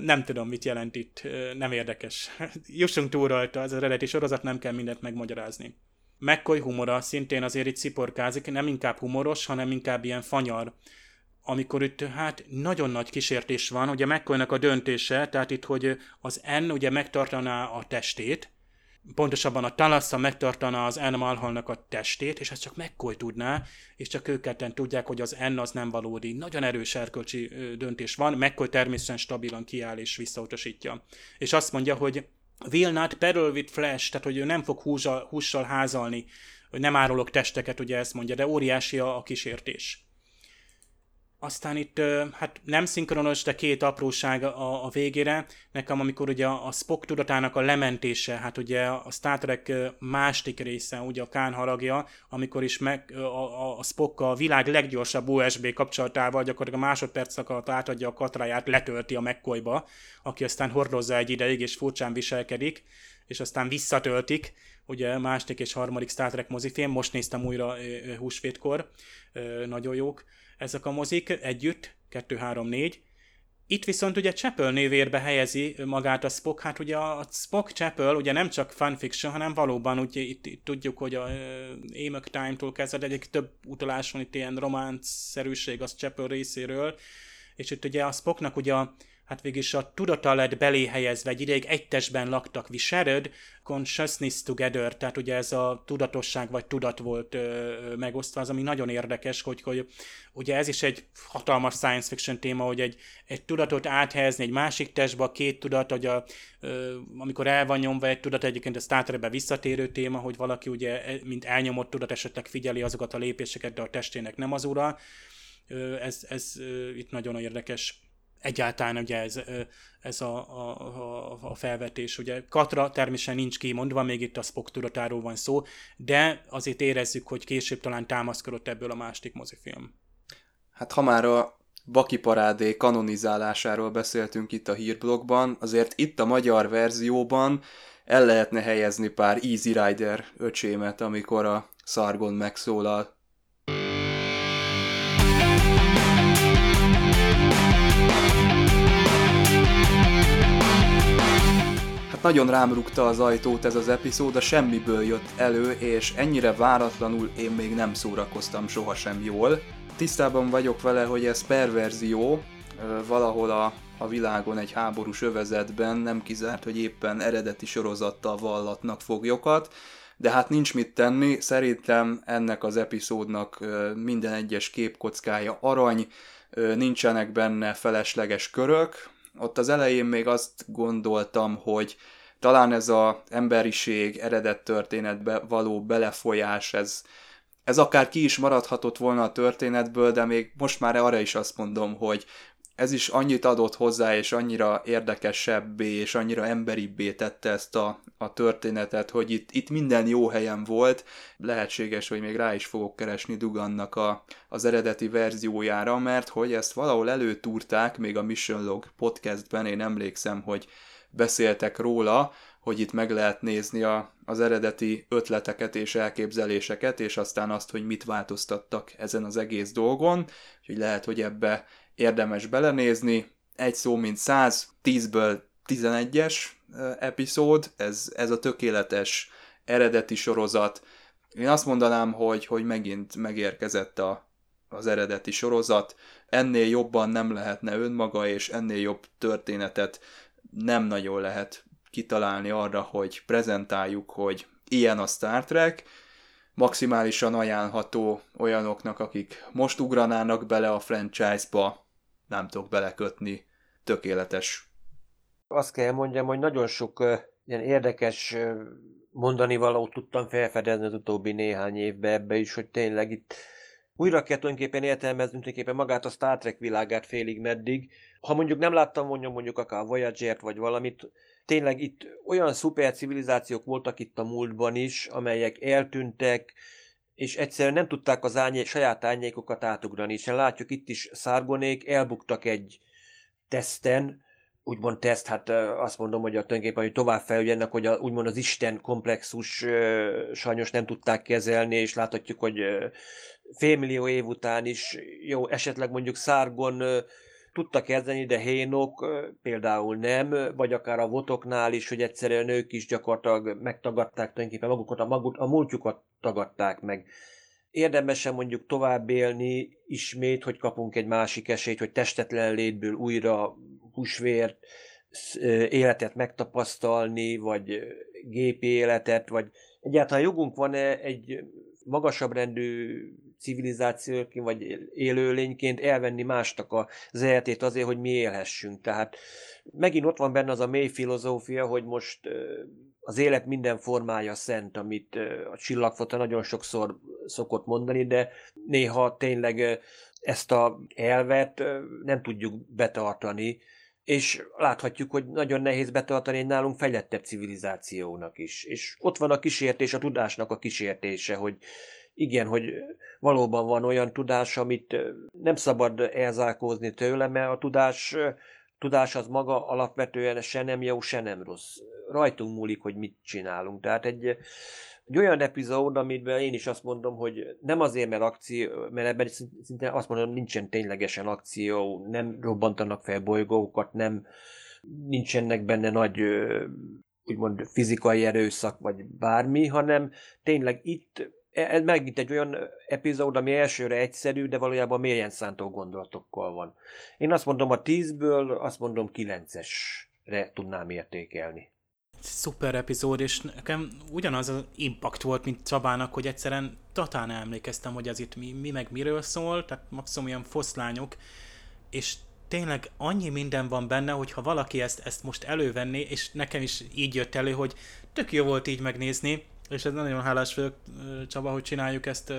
nem tudom, mit jelent itt, nem érdekes. Jussunk túl rajta, ez az eredeti sorozat, nem kell mindent megmagyarázni. McCoy humora szintén azért itt sziporkázik, nem inkább humoros, hanem inkább ilyen fanyar. Amikor itt hát nagyon nagy kísértés van, ugye McCoynak a döntése, tehát itt, hogy az N ugye megtartaná a testét, pontosabban a Talassa megtartana az N Malholnak a testét, és ezt csak McCoy tudná, és csak ők ketten tudják, hogy az N az nem valódi. Nagyon erős erkölcsi döntés van, McCoy természetesen stabilan kiáll és visszautasítja. És azt mondja, hogy will not peddle with flesh, tehát hogy ő nem fog húzsal, hússal házalni, hogy nem árulok testeket, ugye ezt mondja, de óriási a, a kísértés. Aztán itt hát nem szinkronos, de két apróság a, a végére. Nekem, amikor ugye a Spock tudatának a lementése, hát ugye a Star Trek másik része, ugye a Kán haragja, amikor is meg, a, a Spock a világ leggyorsabb USB kapcsolatával gyakorlatilag a másodperc alatt átadja a katráját, letölti a McCoyba, aki aztán hordozza egy ideig, és furcsán viselkedik, és aztán visszatöltik, ugye második és harmadik Star Trek mozifilm, most néztem újra húsvétkor, nagyon jók ezek a mozik együtt, 2-3-4. Itt viszont ugye Chapel névérbe helyezi magát a Spock, hát ugye a Spock Chapel ugye nem csak fanfiction, hanem valóban ugye itt, itt tudjuk, hogy a Amok Time-tól kezdve egyik több utalás van itt ilyen románc-szerűség az Chapel részéről, és itt ugye a Spocknak ugye a hát végülis a tudata lett belé helyezve, egy ideig egy testben laktak, we shared consciousness together, tehát ugye ez a tudatosság vagy tudat volt ö, megosztva, az ami nagyon érdekes, hogy, hogy ugye ez is egy hatalmas science fiction téma, hogy egy, egy tudatot áthelyezni egy másik testbe, a két tudat, hogy a, ö, amikor el van nyomva egy tudat, egyébként a Star Trekbe visszatérő téma, hogy valaki ugye, e, mint elnyomott tudat esetleg figyeli azokat a lépéseket, de a testének nem az ura, ez, ez itt nagyon érdekes egyáltalán ugye ez, ez a, a, a felvetés. Ugye Katra természetesen nincs kimondva, még itt a Spock tudatáról van szó, de azért érezzük, hogy később talán támaszkodott ebből a másik mozifilm. Hát ha már a Baki parádé kanonizálásáról beszéltünk itt a hírblogban, azért itt a magyar verzióban el lehetne helyezni pár Easy Rider öcsémet, amikor a Szargon megszólal. Nagyon rám rúgta az ajtót ez az epizód, a semmiből jött elő, és ennyire váratlanul én még nem szórakoztam sohasem jól. Tisztában vagyok vele, hogy ez perverzió, valahol a, a világon egy háborús övezetben nem kizárt, hogy éppen eredeti sorozattal vallatnak foglyokat, de hát nincs mit tenni, szerintem ennek az epizódnak minden egyes képkockája arany, nincsenek benne felesleges körök, ott az elején még azt gondoltam, hogy talán ez a emberiség eredet történetbe való belefolyás, ez, ez akár ki is maradhatott volna a történetből, de még most már arra is azt mondom, hogy ez is annyit adott hozzá, és annyira érdekesebbé, és annyira emberibbé tette ezt a, a történetet, hogy itt, itt minden jó helyen volt. Lehetséges, hogy még rá is fogok keresni Dugannak a, az eredeti verziójára, mert hogy ezt valahol előtúrták, még a Mission Log podcastben, én emlékszem, hogy beszéltek róla, hogy itt meg lehet nézni a, az eredeti ötleteket és elképzeléseket, és aztán azt, hogy mit változtattak ezen az egész dolgon, úgyhogy lehet, hogy ebbe érdemes belenézni. Egy szó, mint 100, 10-ből 11-es epizód, ez, ez a tökéletes eredeti sorozat. Én azt mondanám, hogy, hogy megint megérkezett a, az eredeti sorozat. Ennél jobban nem lehetne önmaga, és ennél jobb történetet nem nagyon lehet kitalálni arra, hogy prezentáljuk, hogy ilyen a Star Trek, maximálisan ajánlható olyanoknak, akik most ugranának bele a franchise-ba, nem tudok belekötni, tökéletes. Azt kell mondjam, hogy nagyon sok ilyen érdekes mondani valót tudtam felfedezni az utóbbi néhány évben ebbe is, hogy tényleg itt újra kell tulajdonképpen értelmezni tulajdonképpen magát a Star Trek világát félig meddig. Ha mondjuk nem láttam mondjuk, mondjuk akár a Voyager-t vagy valamit, tényleg itt olyan szuper civilizációk voltak itt a múltban is, amelyek eltűntek, és egyszerűen nem tudták az árnyék, saját árnyékokat átugrani. És látjuk itt is szárgonék elbuktak egy teszten, úgymond teszt, hát azt mondom, hogy a tulajdonképpen, hogy tovább felügyenek, hogy a, úgymond az Isten komplexus sajnos nem tudták kezelni, és láthatjuk, hogy félmillió év után is, jó, esetleg mondjuk Szárgon tudta kezdeni, de hénok például nem, vagy akár a votoknál is, hogy egyszerűen ők is gyakorlatilag megtagadták tulajdonképpen magukat, a, magut, a múltjukat tagadták meg. Érdemesen mondjuk tovább élni ismét, hogy kapunk egy másik esélyt, hogy testetlen létből újra húsvért, életet megtapasztalni, vagy gépi életet, vagy egyáltalán jogunk van-e egy magasabb rendű civilizációként, vagy élőlényként elvenni mástak az életét azért, hogy mi élhessünk. Tehát megint ott van benne az a mély filozófia, hogy most az élet minden formája szent, amit a csillagfota nagyon sokszor szokott mondani, de néha tényleg ezt a elvet nem tudjuk betartani, és láthatjuk, hogy nagyon nehéz betartani egy nálunk fejlettebb civilizációnak is. És ott van a kísértés, a tudásnak a kísértése, hogy igen, hogy valóban van olyan tudás, amit nem szabad elzárkózni tőle, mert a tudás, tudás az maga alapvetően se nem jó, se nem rossz. Rajtunk múlik, hogy mit csinálunk. Tehát egy, egy olyan epizód, amiben én is azt mondom, hogy nem azért, mert akció, mert ebben szinte azt mondom, nincsen ténylegesen akció, nem robbantanak fel bolygókat, nem nincsenek benne nagy úgymond fizikai erőszak, vagy bármi, hanem tényleg itt ez megint egy olyan epizód, ami elsőre egyszerű, de valójában mélyen szántó gondolatokkal van. Én azt mondom a tízből, azt mondom kilencesre tudnám értékelni. Szuper epizód, és nekem ugyanaz az impact volt, mint Csabának, hogy egyszerűen totál emlékeztem, hogy ez itt mi, mi meg miről szól, tehát maximum ilyen foszlányok, és tényleg annyi minden van benne, hogy ha valaki ezt, ezt most elővenné, és nekem is így jött elő, hogy tök jó volt így megnézni, és ez nagyon hálás vagyok, Csaba, hogy csináljuk ezt,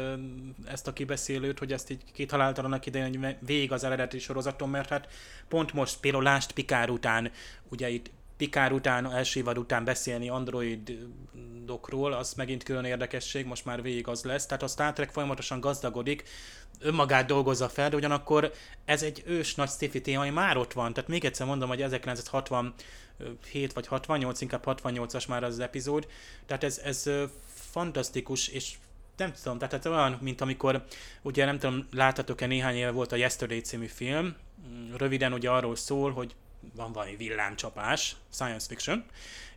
ezt a kibeszélőt, hogy ezt így kitaláltad annak idején, hogy végig az eredeti sorozaton, mert hát pont most például Lást Pikár után, ugye itt Pikár után, első évad után beszélni androidokról, az megint külön érdekesség, most már végig az lesz. Tehát a Star Trek folyamatosan gazdagodik, önmagát dolgozza fel, de ugyanakkor ez egy ős nagy sci téma, ami már ott van. Tehát még egyszer mondom, hogy 1967 vagy 68, inkább 68-as már az, epizód. Tehát ez, ez fantasztikus, és nem tudom, tehát ez olyan, mint amikor, ugye nem tudom, láthatok-e néhány éve volt a Yesterday című film, röviden ugye arról szól, hogy van valami villámcsapás, science fiction,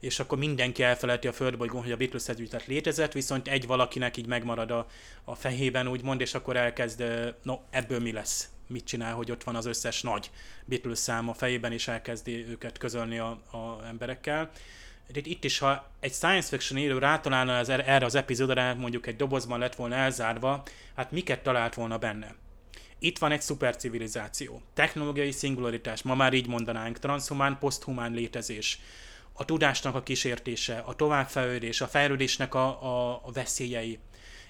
és akkor mindenki elfelejti a földbolygón, hogy a Beatles együttet létezett, viszont egy valakinek így megmarad a, a fejében, úgymond, és akkor elkezd, no, ebből mi lesz? Mit csinál, hogy ott van az összes nagy Beatles szám a fejében, és elkezdi őket közölni a, a emberekkel. Itt, is, ha egy science fiction író rátalálna az, erre az epizódra, mondjuk egy dobozban lett volna elzárva, hát miket talált volna benne? Itt van egy szupercivilizáció, technológiai szingularitás, ma már így mondanánk, transhumán, poszthumán létezés, a tudásnak a kísértése, a továbbfejlődés, a fejlődésnek a, a, a veszélyei.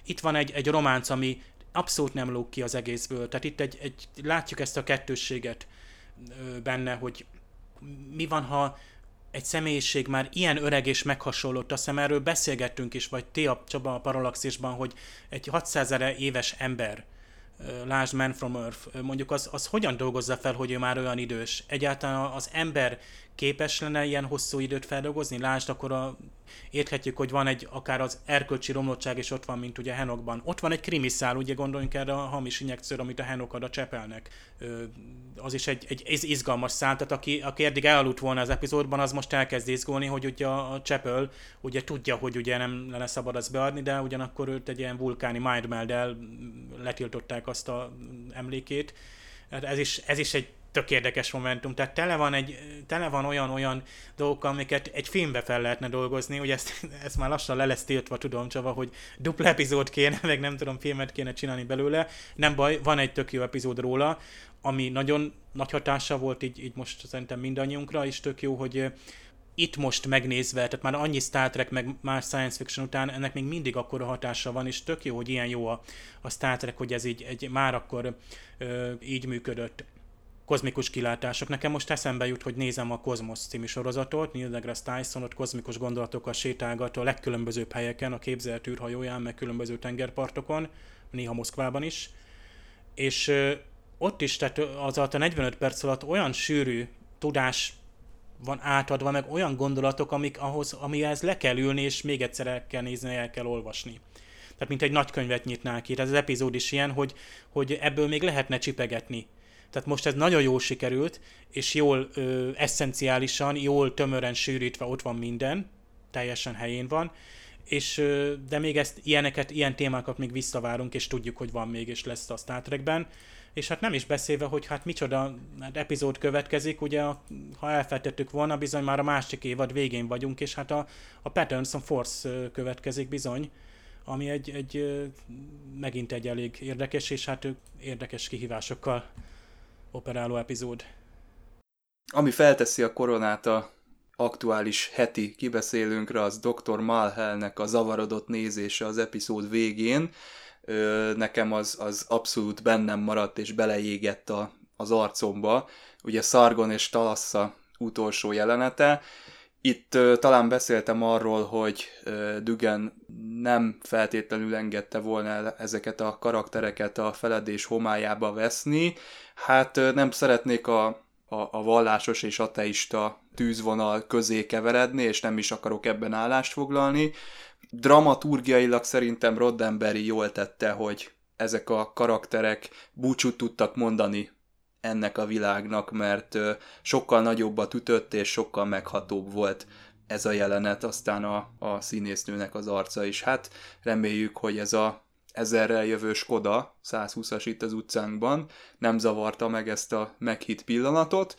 Itt van egy, egy románc, ami abszolút nem lóg ki az egészből. Tehát itt egy, egy, látjuk ezt a kettősséget benne, hogy mi van, ha egy személyiség már ilyen öreg és meghasonlott, azt hiszem erről beszélgettünk is, vagy ti a Csaba a Paralaxisban, hogy egy 600 éves ember, lásd Man from Earth, mondjuk az, az hogyan dolgozza fel, hogy ő már olyan idős? Egyáltalán az ember képes lenne ilyen hosszú időt feldolgozni? Lásd, akkor a, érthetjük, hogy van egy akár az erkölcsi romlottság, és ott van, mint ugye Henokban. Ott van egy krimiszál, ugye gondoljunk erre a hamis injekcióra, amit a Henok ad a Csepelnek. Az is egy, egy izgalmas szál, tehát aki, aki eddig elaludt volna az epizódban, az most elkezd izgulni, hogy ugye a Csepel ugye tudja, hogy ugye nem lenne szabad azt beadni, de ugyanakkor őt egy ilyen vulkáni mindmeld letiltották azt a emlékét. Hát ez is, ez is egy tök érdekes momentum, tehát tele van, egy, tele van olyan, olyan dolgok, amiket egy filmbe fel lehetne dolgozni, ugye ezt, ezt már lassan le lesz tiltva, tudom Csava, hogy dupla epizód kéne, meg nem tudom, filmet kéne csinálni belőle, nem baj, van egy tök jó epizód róla, ami nagyon nagy hatása volt így, így most szerintem mindannyiunkra, és tök jó, hogy itt most megnézve, tehát már annyi Star Trek, meg más science fiction után ennek még mindig akkora hatása van, és tök jó, hogy ilyen jó a, a Star Trek, hogy ez így egy, már akkor ö, így működött kozmikus kilátások. Nekem most eszembe jut, hogy nézem a Cosmos című sorozatot, Neil deGrasse Tyson ott kozmikus gondolatokkal sétálgat a legkülönbözőbb helyeken, a képzelt űrhajóján, meg különböző tengerpartokon, néha Moszkvában is. És ö, ott is, tehát az alatt a 45 perc alatt olyan sűrű tudás van átadva, meg olyan gondolatok, amik ahhoz, amihez le kell ülni, és még egyszer el kell nézni, el kell olvasni. Tehát mint egy nagy könyvet nyitnál ki. Tehát az epizód is ilyen, hogy, hogy ebből még lehetne csipegetni. Tehát most ez nagyon jól sikerült, és jól ö, eszenciálisan, jól tömören sűrítve ott van minden, teljesen helyén van, és, ö, de még ezt, ilyeneket, ilyen témákat még visszavárunk, és tudjuk, hogy van még, és lesz a Star Trekben és hát nem is beszélve, hogy hát micsoda hát epizód következik, ugye ha elfeltettük volna, bizony már a másik évad végén vagyunk, és hát a, a Patterns of Force következik bizony, ami egy, egy megint egy elég érdekes, és hát érdekes kihívásokkal operáló epizód. Ami felteszi a koronát a aktuális heti kibeszélőnkre, az Dr. Malhelnek a zavarodott nézése az epizód végén, nekem az, az abszolút bennem maradt és beleégett a, az arcomba. Ugye Sargon és Talassa utolsó jelenete. Itt talán beszéltem arról, hogy Dügen nem feltétlenül engedte volna ezeket a karaktereket a feledés homályába veszni. Hát nem szeretnék a, a, a vallásos és ateista tűzvonal közé keveredni, és nem is akarok ebben állást foglalni, dramaturgiailag szerintem Roddenberry jól tette, hogy ezek a karakterek búcsút tudtak mondani ennek a világnak, mert sokkal nagyobbat ütött és sokkal meghatóbb volt ez a jelenet, aztán a, a színésznőnek az arca is. Hát reméljük, hogy ez a ezerrel jövő Skoda, 120-as itt az utcánkban, nem zavarta meg ezt a meghitt pillanatot.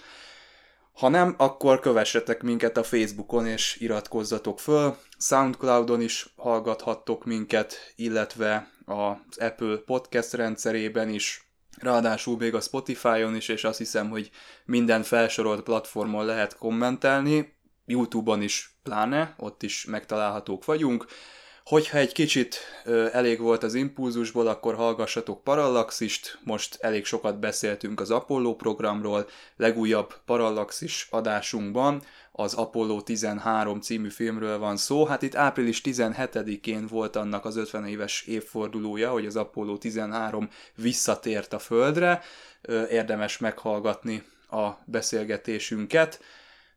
Ha nem, akkor kövessetek minket a Facebookon és iratkozzatok föl. Soundcloudon is hallgathattok minket, illetve az Apple podcast rendszerében is, ráadásul még a Spotify-on is, és azt hiszem, hogy minden felsorolt platformon lehet kommentelni, YouTube-on is pláne, ott is megtalálhatók vagyunk. Hogyha egy kicsit elég volt az impulzusból, akkor hallgassatok Parallaxist, most elég sokat beszéltünk az Apollo programról, legújabb Parallaxis adásunkban az Apollo 13 című filmről van szó. Hát itt április 17-én volt annak az 50 éves évfordulója, hogy az Apollo 13 visszatért a Földre. Érdemes meghallgatni a beszélgetésünket.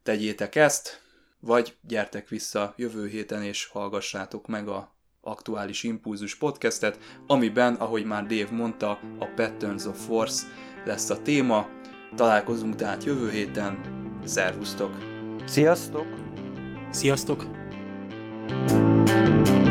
Tegyétek ezt, vagy gyertek vissza jövő héten és hallgassátok meg a aktuális Impulzus podcastet, amiben, ahogy már Dave mondta, a Patterns of Force lesz a téma. Találkozunk tehát jövő héten. Szervusztok! Sziasztok! Sziasztok! thank you